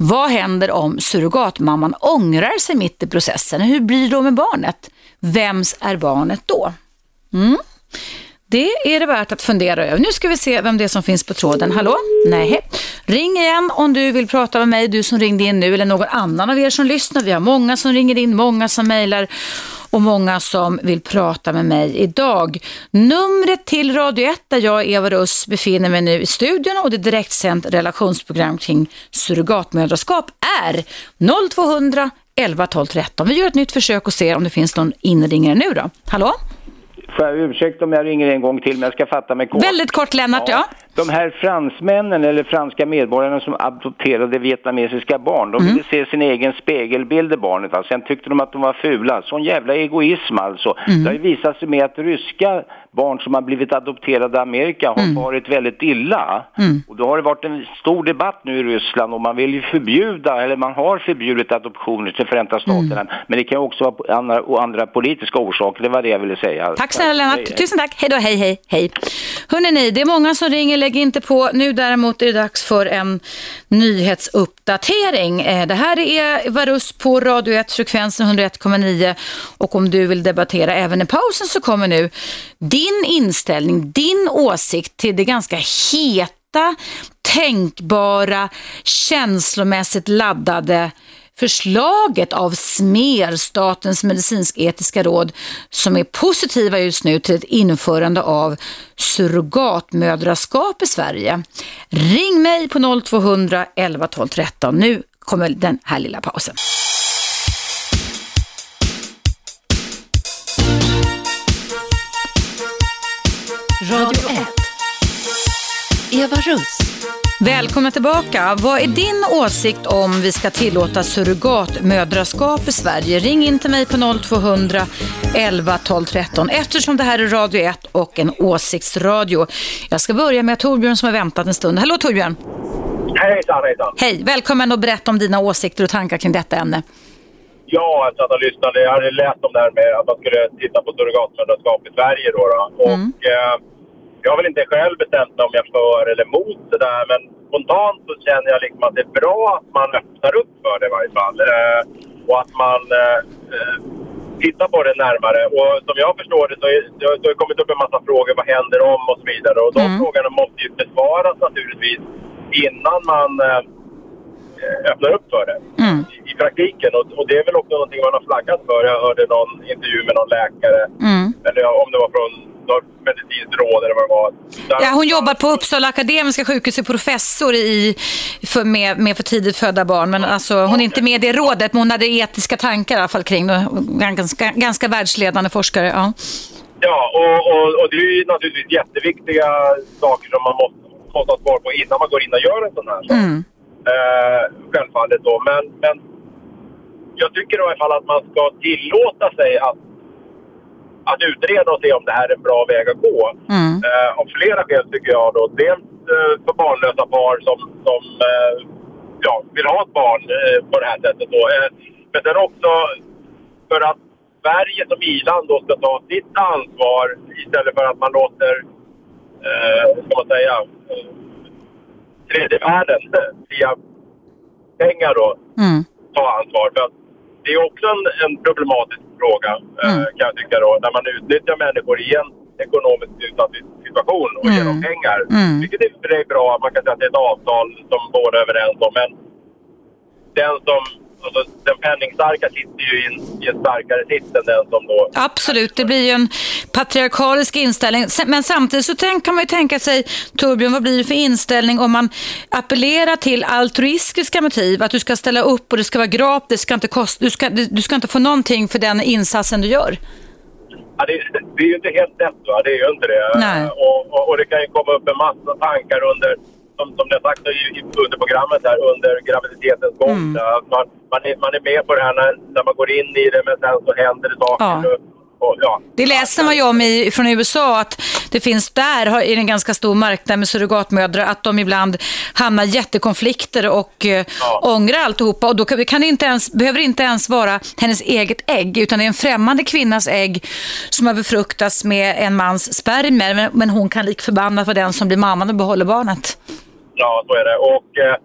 vad händer om surrogatmamman ångrar sig mitt i processen? Hur blir det då med barnet? Vems är barnet då? Mm. Det är det värt att fundera över. Nu ska vi se vem det är som finns på tråden. Hallå? Nej. Ring igen om du vill prata med mig, du som ringde in nu eller någon annan av er som lyssnar. Vi har många som ringer in, många som mejlar och många som vill prata med mig idag. Numret till Radio 1 där jag, Eva Russ, befinner mig nu i studion och det direktsänt relationsprogram kring surrogatmödraskap är 0200 11 12 13. Vi gör ett nytt försök och ser om det finns någon inringare nu då. Hallå? Får jag ursäkta om jag ringer en gång till, men jag ska fatta mig kort. Väldigt kort Lennart, ja. ja. De här fransmännen eller franska medborgarna som adopterade vietnamesiska barn, de Mm. ville se sin egen spegelbild i barnet. Alltså. Sen tyckte de att de var fula. Sån jävla egoism alltså. Mm. Det har ju visat sig med att ryska barn som har blivit adopterade i Amerika har varit väldigt illa. Mm. Och då har det varit en stor debatt nu i Ryssland och man vill ju förbjuda, eller man har förbjudit adoptioner till Förenta Staterna. Men det kan också vara andra, andra politiska orsaker, det var det jag ville säga. Tack snälla Lennart. Hej. Tusen tack. Hej då, hej, hej, hej. Hörrni ni, det är många som ringer, lägg inte på. Nu däremot är det dags för en nyhetsuppdatering. Eh, Det här är Varus på Radio 1, frekvensen 101,9 och om du vill debattera även i pausen så kommer nu din inställning, din åsikt till det ganska heta, tänkbara, känslomässigt laddade förslaget av SMER, Statens medicinsk-etiska råd, som är positiva just nu till ett införande av surrogatmödraskap i Sverige. Ring mig på 0200 11 12 13. Nu kommer den här lilla pausen. Radio 1. Eva Russ. Välkomna tillbaka. Vad är din åsikt om vi ska tillåta surrogatmödraskap i Sverige? Ring in till mig på 0200 11 12 13 eftersom det här är Radio 1 och en åsiktsradio. Jag ska börja med Torbjörn som har väntat en stund. Hallå Torbjörn! Hejsan, hejsan! Hej! Välkommen och berätta om dina åsikter och tankar kring detta ämne. Ja, jag satt och lyssnade. Jag hade läst om det här med att man skulle titta på surrogatmödraskap i Sverige då. då. Och, eh, jag har väl inte själv bestämt mig om jag är för eller emot det där, men spontant så känner jag liksom att det är bra att man öppnar upp för det i varje fall. Eh, och att man eh, eh, tittar på det närmare. Och som jag förstår det så är, det har det kommit upp en massa frågor. Vad händer om och så vidare. Och de frågorna måste ju besvaras naturligtvis innan man eh, öppnar upp för det i, i praktiken. Och, och det är väl också någonting man har flaggat för. Jag hörde någon intervju med någon läkare, eller ja, om det var från något medicinskt råd eller vad det var. Där- Ja, hon jobbar på Uppsala Akademiska sjukhus, är professor i, för, med, med för tidigt födda barn. Men alltså, hon är inte med i det rådet, men hon hade etiska tankar i alla fall kring det. Ganska, ganska världsledande forskare. Ja. Ja, och, och, och det är ju naturligtvis jätteviktiga saker som man måste, måste ha svar på innan man går in och gör en sån här sak. Mm. Eh, självfallet då. Men, men jag tycker i alla fall att man ska tillåta sig att, att utreda och se om det här är en bra väg att gå. Eh, av flera skäl tycker jag då. Dels eh, för barnlösa par som, som eh, ja, vill ha ett barn eh, på det här sättet då. Eh, men sen också för att Sverige som i-land då ska ta sitt ansvar istället för att man låter, eh, ska man säga, eh, tredje världen eh, via pengar då ta ansvar. För att det är också en, en problematisk fråga eh, kan jag tycka då, när man utnyttjar människor i en ekonomiskt utsatt situation och ger dem pengar. Vilket är bra, man kan säga att det är ett avtal som båda är överens om. Men den som, alltså den penningstarka sitter ju i en, i en starkare sits än den som då Absolut, det blir ju en patriarkalisk inställning. Men samtidigt så tänk, kan man ju tänka sig, Torbjörn, vad blir det för inställning om man appellerar till altruistiska motiv? Att du ska ställa upp och det ska vara gratis, det ska inte kosta, du, ska, du ska inte få någonting för den insatsen du gör. Ja, det, det är ju inte helt lätt, va? det är ju inte det. Och, och, och det kan ju komma upp en massa tankar under, som, som ni har sagt i, i- under programmet här, under graviditetens gång. Mm. Man, man, är, man är med på det här när, när man går in i det, men sen så händer det saker. Ja. Och, och, ja. Det läser man ju om i, från USA att det finns där, det en ganska stor marknad med surrogatmödrar, att de ibland hamnar i jättekonflikter och eh, ångrar alltihopa. Och då kan, kan det inte ens, behöver det inte ens vara hennes eget ägg, utan det är en främmande kvinnas ägg som har befruktats med en mans spermier, men, men hon kan lik förbannat vara den som blir mamman och behåller barnet. Ja, så är det. Och, eh,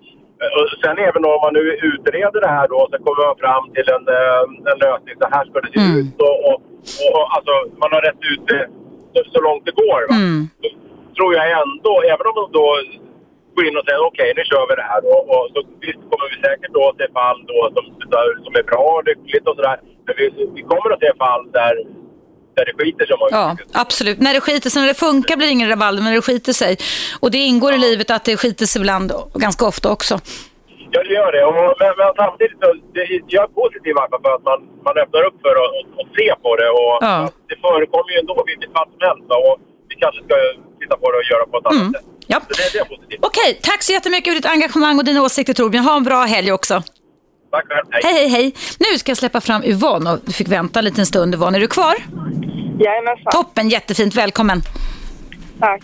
och sen även om man nu utreder det här då, så kommer man fram till en, eh, en lösning. Så här ska det se ut. Och, och, och, alltså, man har rätt ut det så, så långt det går. Va? Så tror jag ändå, även om de då går in och säger okej, nu kör vi det här. Och, och så visst kommer vi säkert då se fall då som, som är bra och lyckligt och sådär. Men vi, vi kommer att se fall där, där det skiter sig. Ja, absolut. När det skiter sig, när det funkar blir det ingen rabalder, men när det skiter sig. Och det ingår i livet att det skiter sig ibland, ganska ofta också. Ja, det gör det. Och, men, men samtidigt så, det, jag är positiv för att man, man öppnar upp för att och, och se på det. Och Ja. det förekommer ju ändå vilket fall som helst. Och vi kanske ska titta på det och göra på ett annat sätt. Ja. Okej, tack så jättemycket för ditt engagemang och dina åsikter Torbjörn. Ha en bra helg också. Tack själv. Hej. Hej, hej, hej. Nu ska jag släppa fram Yvonne och du fick vänta en liten stund. Yvonne, är du kvar? Jajamensan. Toppen, jättefint. Välkommen. Tack.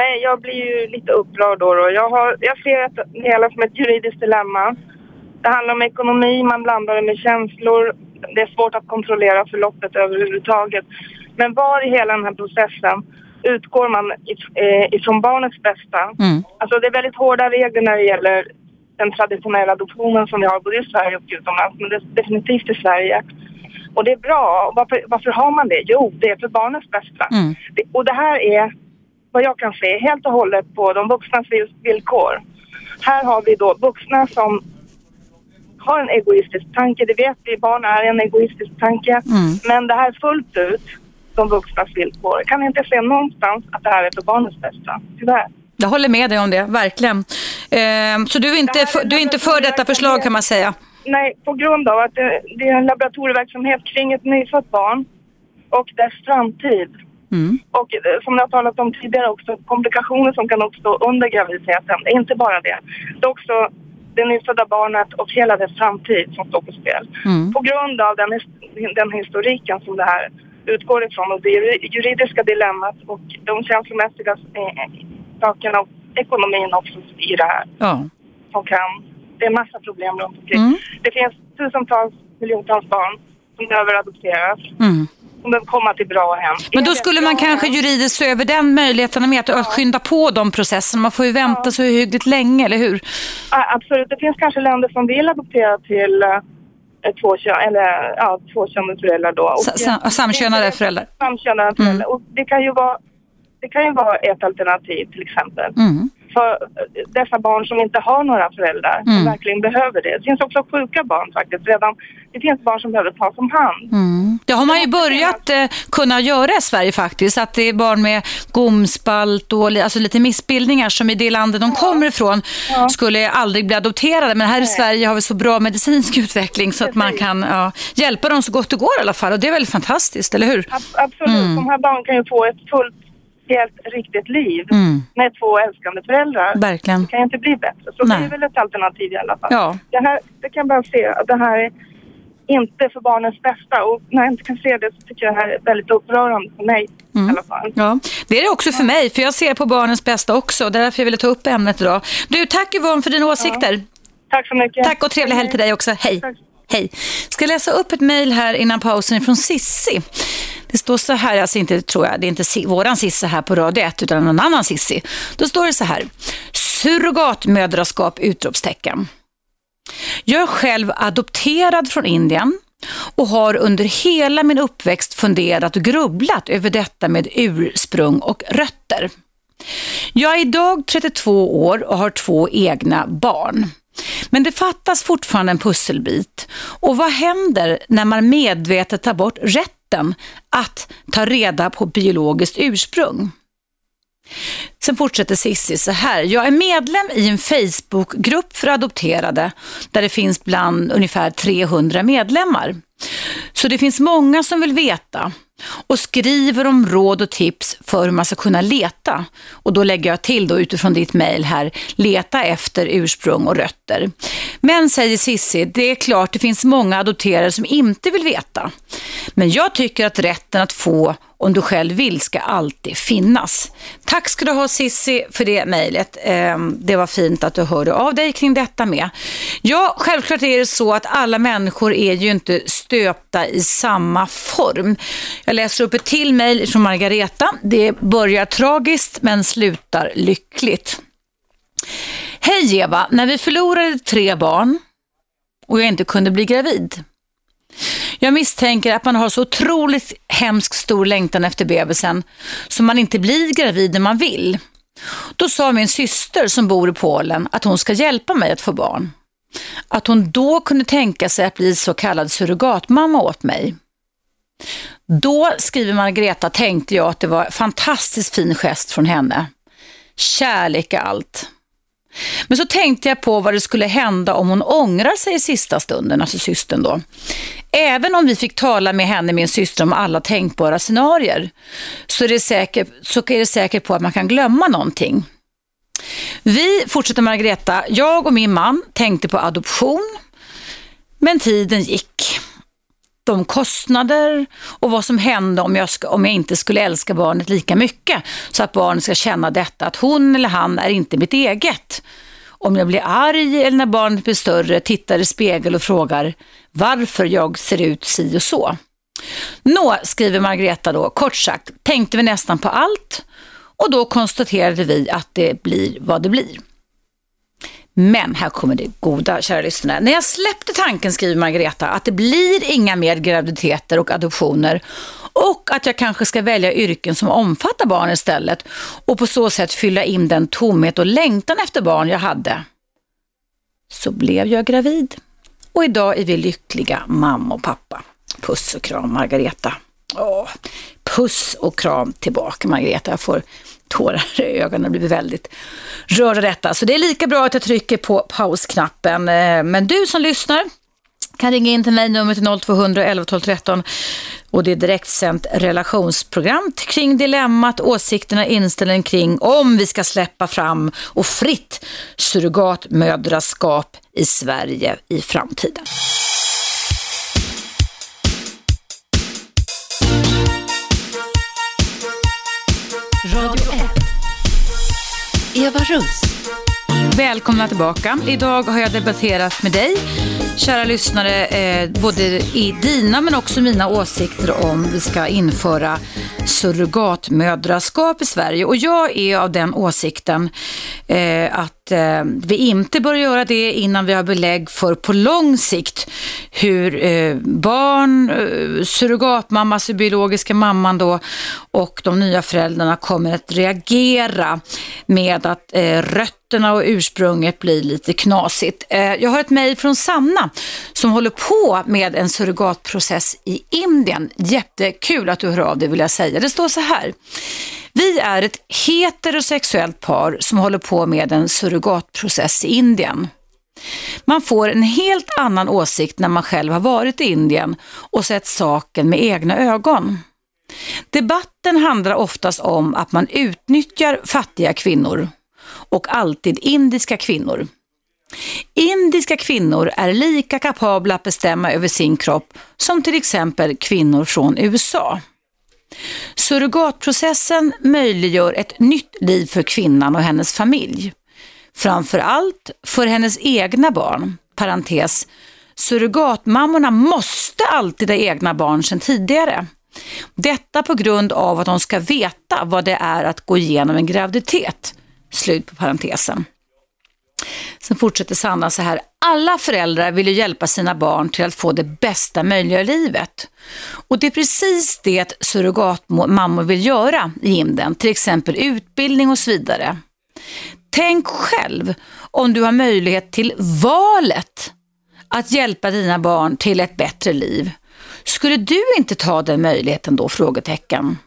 Nej, jag blir ju lite upprörd då. då. Jag, har, jag ser att det hela som ett juridiskt dilemma. Det handlar om ekonomi, man blandar det med känslor. Det är svårt att kontrollera förloppet överhuvudtaget. Men var i hela den här processen utgår man eh, ifrån barnets bästa? Alltså det är väldigt hårda regler när det gäller den traditionella adoptionen som vi har både i Sverige och utomlands, men det är definitivt i Sverige. Och det är bra. Varför, varför har man det? Jo, det är för barnets bästa. Det, och det här är, vad jag kan se, helt och hållet på de vuxnas vil- villkor. Här har vi då vuxna som har en egoistisk tanke, det vet vi, barn är en egoistisk tanke. Men det här fullt ut, de vuxnas villkor. Jag kan inte se någonstans att det här är för barnets bästa, tyvärr. Jag håller med dig om det, verkligen. Ehm, så du är, inte för, du är inte för detta förslag kan man säga? Nej, på grund av att det, är en laboratorieverksamhet kring ett nyfött barn och dess framtid. Mm. Och eh, som jag har talat om tidigare också, komplikationer som kan uppstå under graviditeten. Det är inte bara det. Det är också det nyfödda barnet och hela dess framtid som står på spel. Mm. På grund av den, den historiken som det här utgår ifrån och det juri- juridiska dilemmat och de känslomässiga eh, sakerna och ekonomin också i det här Ja. som kan... Det är massa problem runt omkring. Mm. Det finns tusentals, miljontals barn som behöver adopteras. Mm. Som behöver komma till bra hem. Men då skulle man kanske juridiskt se över den möjligheten med att skynda på de processerna. Man får ju vänta så hyggligt länge, eller hur? Ja, absolut. Det finns kanske länder som vill adoptera till eh, två kön, eller ja, tvåkönade föräldrar då. Och, Sa- sa- Samkönade föräldrar. samkönade föräldrar. Och det kan ju vara det kan ju vara ett alternativ till exempel. Mm. För dessa barn som inte har några föräldrar som Mm. verkligen behöver det. Det finns också sjuka barn faktiskt redan. Det finns barn som behöver tas om hand. Mm. Det har man ju börjat eh, kunna göra i Sverige faktiskt. Att det är barn med gomspalt och alltså lite missbildningar som i det landet de kommer ifrån skulle aldrig bli adopterade. Men här i Sverige har vi så bra medicinsk utveckling så att man kan ja, hjälpa dem så gott det går i alla fall. Och det är väl fantastiskt, eller hur? Ab- absolut. Mm. De här barnen kan ju få ett fullt, helt riktigt liv Mm. med två älskande föräldrar. Verkligen. Det kan ju inte bli bättre. Så Nej. det är väl ett alternativ i alla fall. Ja. Det, här, det kan bara se att det här är inte för barnens bästa. Och när jag inte kan se det så tycker jag det här är väldigt upprörande för mig i alla fall. Ja, det är det också för mig, för jag ser på barnens bästa också. Det är därför jag ville ta upp ämnet idag. Du, tack Yvonne för dina åsikter. Tack så mycket. Tack och trevlig helg till dig också. Hej. Hej. Ska läsa upp ett mejl här innan pausen från Sissi. Det står så här, alltså inte tror jag, det är inte våran Sissi här på Radio 1 utan någon annan Sissi. Då står det så här, surrogatmödraskap utropstecken. Jag är själv adopterad från Indien och har under hela min uppväxt funderat och grubblat över detta med ursprung och rötter. Jag är idag 32 år och har två egna barn. Men det fattas fortfarande en pusselbit. Och vad händer när man medvetet tar bort rätten att ta reda på biologiskt ursprung? Sen fortsätter Sissi så här. Jag är medlem i en Facebookgrupp för adopterade där det finns bland ungefär 300 medlemmar. Så det finns många som vill veta och skriver om råd och tips för hur man ska kunna leta. Och då lägger jag till då utifrån ditt mejl här, leta efter ursprung och rötter. Men säger Sissi, det är klart det finns många adopterade som inte vill veta. Men jag tycker att rätten att få om du själv vill ska alltid finnas. Tack ska du ha Sissi för det mejlet. Ehm, det var fint att du hörde av dig kring detta med. Ja, självklart är det så att alla människor är ju inte stöpta i samma form. Jag läser upp ett till mejl från Margareta. Det börjar tragiskt men slutar lyckligt. Hej Eva, när vi förlorade tre barn och jag inte kunde bli gravid jag misstänker att man har så otroligt hemskt stor längtan efter bebisen så man inte blir gravid när man vill. Då sa min syster som bor i Polen att hon ska hjälpa mig att få barn. Att hon då kunde tänka sig att bli så kallad surrogatmamma åt mig. Då, skriver Margareta, tänkte jag att det var en fantastiskt fin gest från henne. Kärlek är allt. Men så tänkte jag på vad det skulle hända om hon ångrar sig i sista stunden, alltså systern då. Även om vi fick tala med henne, min syster, om alla tänkbara scenarier så är det säkert, så är det säkert på att man kan glömma någonting. Vi, fortsätter Margareta, jag och min man tänkte på adoption, men tiden gick. De kostnader och vad som händer om jag, ska, om jag inte skulle älska barnet lika mycket så att barnet ska känna detta att hon eller han är inte mitt eget. Om jag blir arg eller när barnet blir större, tittar i spegel och frågar varför jag ser ut si och så. Nå, skriver Margareta då, kort sagt, tänkte vi nästan på allt och då konstaterade vi att det blir vad det blir. Men här kommer det goda, kära lyssnare. När jag släppte tanken, skriver Margareta, att det blir inga mer graviditeter och adoptioner och att jag kanske ska välja yrken som omfattar barn istället och på så sätt fylla in den tomhet och längtan efter barn jag hade. Så blev jag gravid och idag är vi lyckliga mamma och pappa. Puss och kram Margareta. Åh, puss och kram tillbaka Margareta. Jag får tårar i ögonen och blir väldigt rörd av detta. Så det är lika bra att jag trycker på pausknappen. Eh, men du som lyssnar, kan ringa in till mig, numret är 0200 11 12 13 och det är direktsänt relationsprogram kring dilemmat, åsikterna, inställningen kring om vi ska släppa fram och fritt surrogatmödraskap i Sverige i framtiden. Eva Russ. Välkomna tillbaka. Idag har jag debatterat med dig, kära lyssnare, eh, både i dina men också mina åsikter om vi ska införa surrogatmödraskap i Sverige. Och jag är av den åsikten eh, att eh, vi inte bör göra det innan vi har belägg för på lång sikt hur eh, barn, eh, surrogatmamma, alltså biologiska mamman då och de nya föräldrarna kommer att reagera med att eh, rötterna och ursprunget blir lite knasigt. Eh, jag har ett mejl från Sanna som håller på med en surrogatprocess i Indien. Jättekul att du hör av dig vill jag säga. Det står så här. Vi är ett heterosexuellt par som håller på med en surrogatprocess i Indien. Man får en helt annan åsikt när man själv har varit i Indien och sett saken med egna ögon. Debatten handlar oftast om att man utnyttjar fattiga kvinnor och alltid indiska kvinnor. Indiska kvinnor är lika kapabla att bestämma över sin kropp som till exempel kvinnor från USA. Surrogatprocessen möjliggör ett nytt liv för kvinnan och hennes familj. Framför allt för hennes egna barn. Parentes. Surrogatmammorna måste alltid ha egna barn sedan tidigare. Detta på grund av att de ska veta vad det är att gå igenom en graviditet. Slut på parentesen. Sen fortsätter Sanna så här. Alla föräldrar vill ju hjälpa sina barn till att få det bästa möjliga livet. Och det är precis det surrogatmammor vill göra i Indien, till exempel utbildning och så vidare. Tänk själv om du har möjlighet till valet att hjälpa dina barn till ett bättre liv. Skulle du inte ta den möjligheten då? Frågetecken.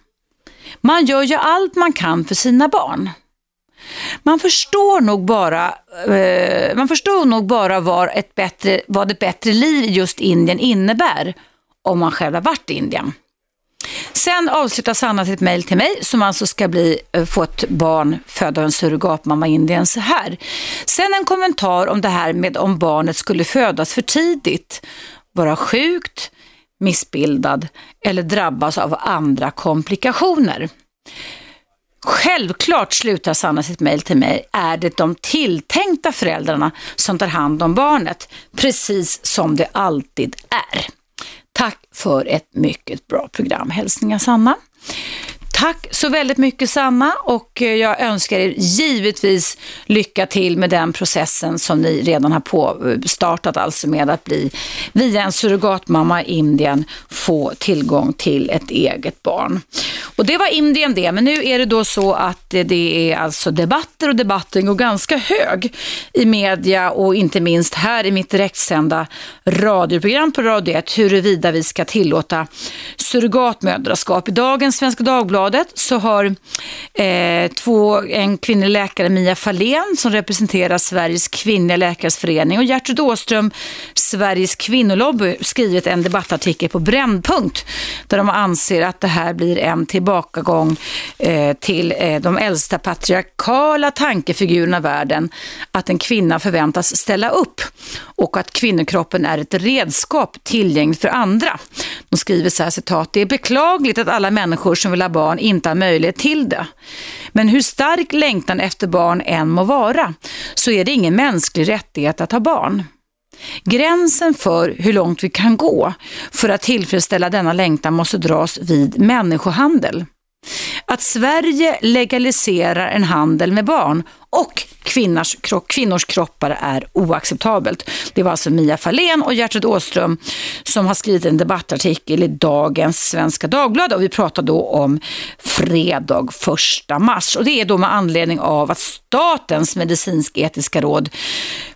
Man gör ju allt man kan för sina barn. Man förstår nog bara, eh, man förstår nog bara vad ett, bättre, vad ett bättre liv i just Indien innebär om man själv har varit i Indien. Sen avslutar Sanna sitt mejl till mig som alltså ska bli, eh, få ett barn född av en surrogatmamma i Indien så här. Sen en kommentar om det här med om barnet skulle födas för tidigt, vara sjukt, missbildad eller drabbas av andra komplikationer. Självklart, slutar Sanna sitt mejl till mig, är det de tilltänkta föräldrarna som tar hand om barnet, precis som det alltid är. Tack för ett mycket bra program. Hälsningar Sanna. Tack så väldigt mycket Sanna och eh, jag önskar er givetvis lycka till med den processen som ni redan har påstartat, eh, alltså med att bli via en surrogatmamma i Indien få tillgång till ett eget barn. Och det var Indien det, men nu är det då så att eh, det är alltså debatter och debatten går ganska hög i media och inte minst här i mitt direktsända radioprogram på Radio 1 huruvida vi ska tillåta surrogatmödraskap. I dagens Svenska Dagbladet så har eh, två, en kvinnlig läkare, Mia Fahlén, som representerar Sveriges kvinnliga läkares förening och Gertrud Åström, Sveriges kvinnolobby, skrivit en debattartikel på Brännpunkt där de anser att det här blir en tillbakagång eh, till eh, de äldsta patriarkala tankefigurerna i världen, att en kvinna förväntas ställa upp och att kvinnokroppen är ett redskap tillgängligt för andra. De skriver så här citat, det är beklagligt att alla människor som vill ha barn inte har möjlighet till det. Men hur stark längtan efter barn än må vara, så är det ingen mänsklig rättighet att ha barn. Gränsen för hur långt vi kan gå för att tillfredsställa denna längtan måste dras vid människohandel. Att Sverige legaliserar en handel med barn och kvinnors, kvinnors kroppar är oacceptabelt. Det var alltså Mia Fahlén och Gertrud Åström som har skrivit en debattartikel i dagens Svenska Dagbladet och vi pratar då om fredag 1 mars. Och det är då med anledning av att Statens medicinsk-etiska råd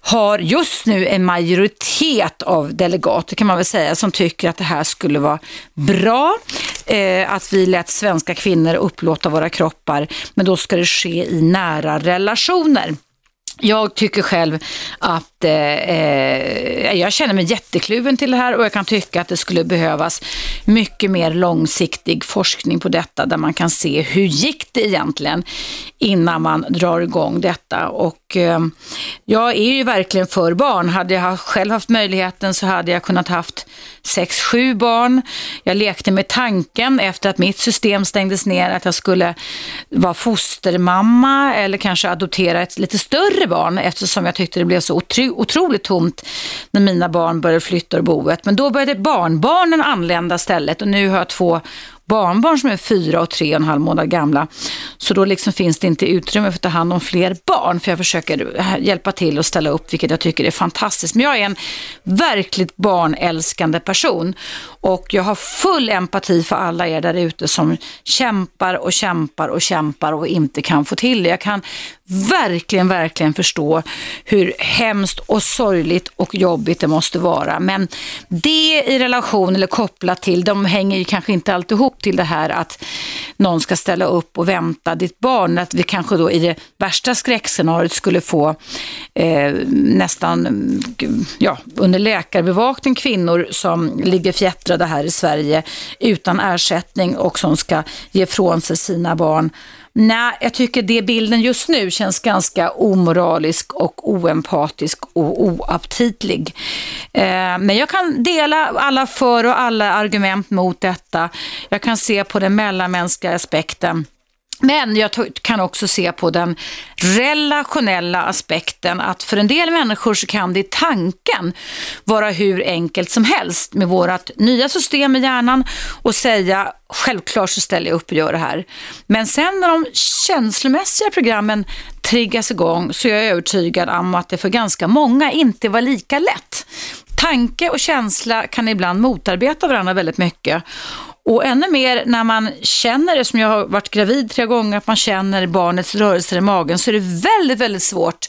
har just nu en majoritet av delegater kan man väl säga som tycker att det här skulle vara bra. Eh, att vi lät svenska kvinnor upplåta våra kroppar men då ska det ske i nära relationer. Jag tycker själv att jätte, eh, eh, jag känner mig jättekluven till det här och jag kan tycka att det skulle behövas mycket mer långsiktig forskning på detta där man kan se hur gick det egentligen innan man drar igång detta. Och eh, jag är ju verkligen för barn. Hade jag själv haft möjligheten så hade jag kunnat haft sex, sju barn. Jag lekte med tanken efter att mitt system stängdes ner att jag skulle vara fostermamma eller kanske adoptera ett lite större barn eftersom jag tyckte det blev så otro otroligt tomt när mina barn började flytta ur boet. Men då började barnbarnen anlända stället och nu har jag två barnbarn som är fyra och tre och en halv månad gamla. Så då liksom finns det inte utrymme för att ta hand om fler barn. För jag försöker hjälpa till och ställa upp, vilket jag tycker är fantastiskt. Men jag är en verkligt barnälskande person. Och jag har full empati för alla er där ute som kämpar och kämpar och kämpar och inte kan få till det. Jag kan verkligen, verkligen förstå hur hemskt och sorgligt och jobbigt det måste vara. Men det i relation eller kopplat till, de hänger ju kanske inte alltid ihop till det här att någon ska ställa upp och vänta ditt barn. Att vi kanske då i det värsta skräckscenariot skulle få eh, nästan ja, under läkarbevakning kvinnor som ligger fjättrade här i Sverige utan ersättning och som ska ge från sig sina barn Nej, jag tycker det bilden just nu känns ganska omoralisk och oempatisk och oaptitlig. Eh, men jag kan dela alla för och alla argument mot detta. Jag kan se på den mellanmänskliga aspekten. Men jag kan också se på den relationella aspekten att för en del människor så kan det i tanken vara hur enkelt som helst med vårt nya system i hjärnan och säga självklart så ställer jag upp och gör det här. Men sen när de känslomässiga programmen triggas igång så är jag övertygad om att det för ganska många inte var lika lätt. Tanke och känsla kan ibland motarbeta varandra väldigt mycket. Och ännu mer när man känner det, som jag har varit gravid tre gånger, att man känner barnets rörelser i magen, så är det väldigt, väldigt svårt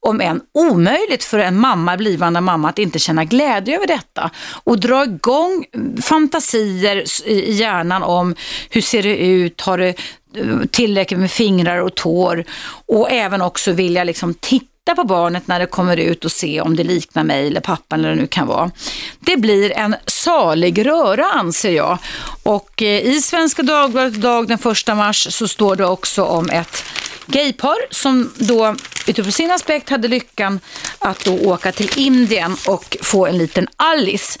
om än omöjligt för en mamma, blivande mamma, att inte känna glädje över detta. Och dra igång fantasier i hjärnan om hur ser det ut, har det eh, tillräckligt med fingrar och tår? Och även också vilja liksom titta titta på barnet när det kommer ut och se om det liknar mig eller pappan eller det nu kan vara. Det blir en salig röra anser jag. Och eh, i Svenska Dagbladet idag den 1 mars så står det också om ett gaypar som då utifrån sin aspekt hade lyckan att då åka till Indien och få en liten Alice.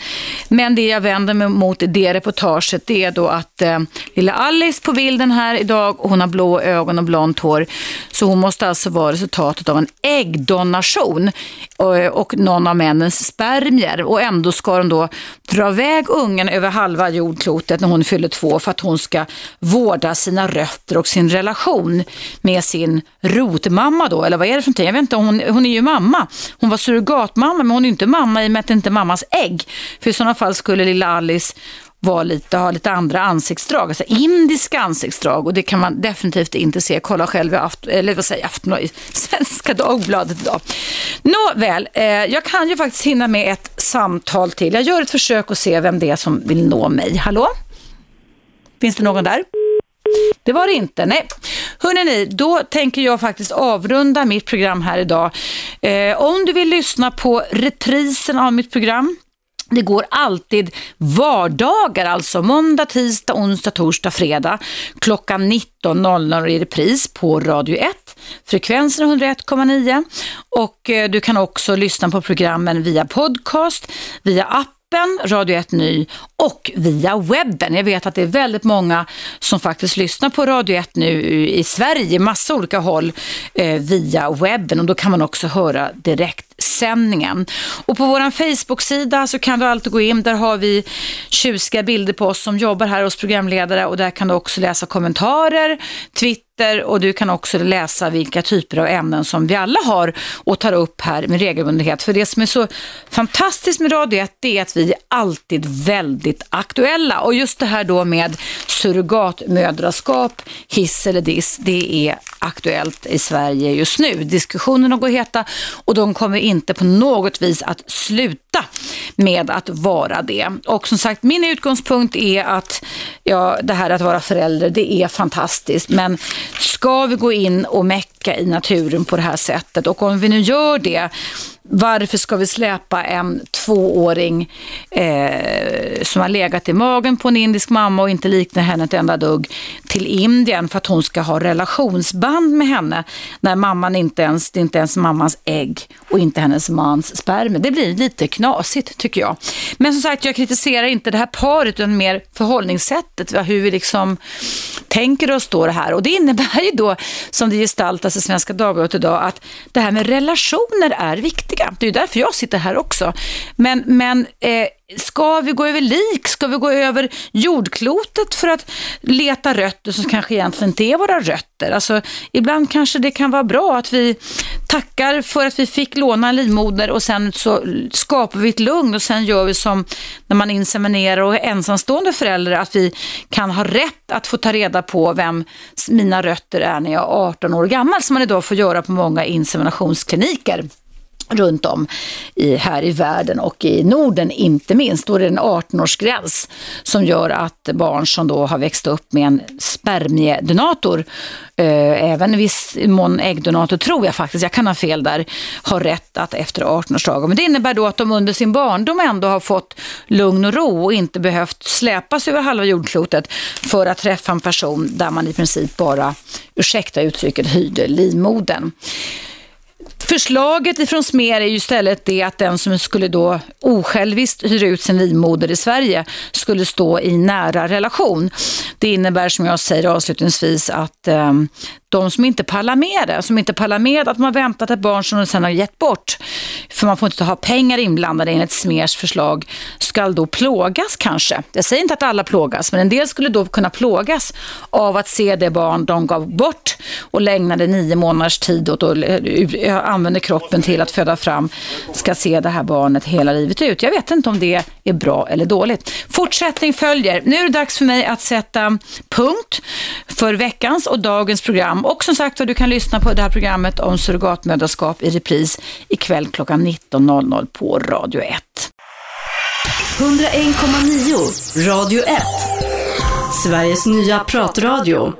Men det jag vänder mig mot i det reportaget det är då att eh, lilla Alice på bilden här idag, hon har blå ögon och blont hår, så hon måste alltså vara resultatet av en äggdonation och, och någon av männens spermier och ändå ska de då dra iväg ungen över halva jordklotet när hon fyller två för att hon ska vårda sina rötter och sin relation med sin rotmamma då, eller vad är det för någonting? Jag vet inte, hon, hon är ju mamma. Hon var surrogatmamma, men hon är inte mamma i och med att det inte är mammas ägg. För i sådana fall skulle lilla Alice var lite, ha lite andra ansiktsdrag, alltså indiska ansiktsdrag och det kan man definitivt inte se. Kolla själv i aft, eller vad säger afton, i Svenska Dagbladet idag. Nåväl, eh, jag kan ju faktiskt hinna med ett samtal till. Jag gör ett försök att se vem det är som vill nå mig. Hallå? Finns det någon där? Det var det inte, nej. Hörrni, då tänker jag faktiskt avrunda mitt program här idag. Eh, om du vill lyssna på reprisen av mitt program det går alltid vardagar, alltså måndag, tisdag, onsdag, torsdag, fredag klockan 19.00 i repris på Radio 1, frekvensen 101,9 och eh, du kan också lyssna på programmen via podcast, via app appen, Radio 1 Ny och via webben. Jag vet att det är väldigt många som faktiskt lyssnar på Radio 1 nu i Sverige, massa olika håll eh, via webben och då kan man också höra direktsändningen. Och på vår Facebook-sida så kan du alltid gå in, där har vi tjusiga bilder på oss som jobbar här hos programledare och där kan du också läsa kommentarer, Twitter och du kan också läsa vilka typer av ämnen som vi alla har och tar upp här med regelbundenhet. För det som är så fantastiskt med Radio 1 är att vi är alltid väldigt aktuella och just det här då med surrogatmödraskap, hiss eller diss, det är aktuellt i Sverige just nu. Diskussionerna går heta och de kommer inte på något vis att sluta med att vara det. Och som sagt, min utgångspunkt är att ja, det här att vara förälder, det är fantastiskt. Men ska vi gå in och mecka i naturen på det här sättet och om vi nu gör det varför ska vi släpa en tvååring eh, som har legat i magen på en indisk mamma och inte liknar henne ett enda dugg till Indien för att hon ska ha relationsband med henne när mamman inte ens, det är inte ens mammans ägg och inte hennes mans spermier. Det blir lite knasigt tycker jag. Men som sagt, jag kritiserar inte det här paret utan mer förhållningssättet, hur vi liksom tänker oss då det här. Och det innebär ju då, som det gestaltas i Svenska Dagbladet idag, att det här med relationer är viktigt viktiga. Det är ju därför jag sitter här också. Men, men eh, Ska vi gå över lik? Ska vi gå över jordklotet för att leta rötter som kanske egentligen inte är våra rötter? Alltså, ibland kanske det kan vara bra att vi tackar för att vi fick låna en livmoder och sen så skapar vi ett lugn och sen gör vi som när man inseminerar och är ensamstående förälder att vi kan ha rätt att få ta reda på vem mina rötter är när jag är 18 år gammal som man idag får göra på många inseminationskliniker runt om i, här i världen och i Norden inte minst. Då är det en 18-årsgräns som gör att barn som då har växt upp med en spermiedonator, eh, även i viss mån äggdonator tror jag faktiskt, jag kan ha fel där, har rätt att efter 18-årsdagen. Men det innebär då att de under sin barndom ändå har fått lugn och ro och inte behövt släpas över halva jordklotet för att träffa en person där man i princip bara, ursäkta uttrycket, hyrde livmodern. Förslaget ifrån Smer är ju istället det att den som skulle då osjälviskt hyra ut sin livmoder i Sverige skulle stå i nära relation. Det innebär som jag säger avslutningsvis att eh, de som inte pallar med det, som inte pallar med att man väntat ett barn som de sen har gett bort, för man får inte ha pengar inblandade enligt Smers förslag, ska då plågas kanske. Jag säger inte att alla plågas, men en del skulle då kunna plågas av att se det barn de gav bort och lägnade nio månaders tid åt och eh, använde kroppen till att föda fram, ska se det här barnet hela livet ut. Jag vet inte om det är bra eller dåligt. Fortsättning följer. Nu är det dags för mig att sätta punkt för veckans och dagens program program. Och som sagt du kan lyssna på det här programmet om surrogatmödraskap i repris ikväll klockan 19.00 på Radio 1. 101,9 Radio 1 Sveriges nya pratradio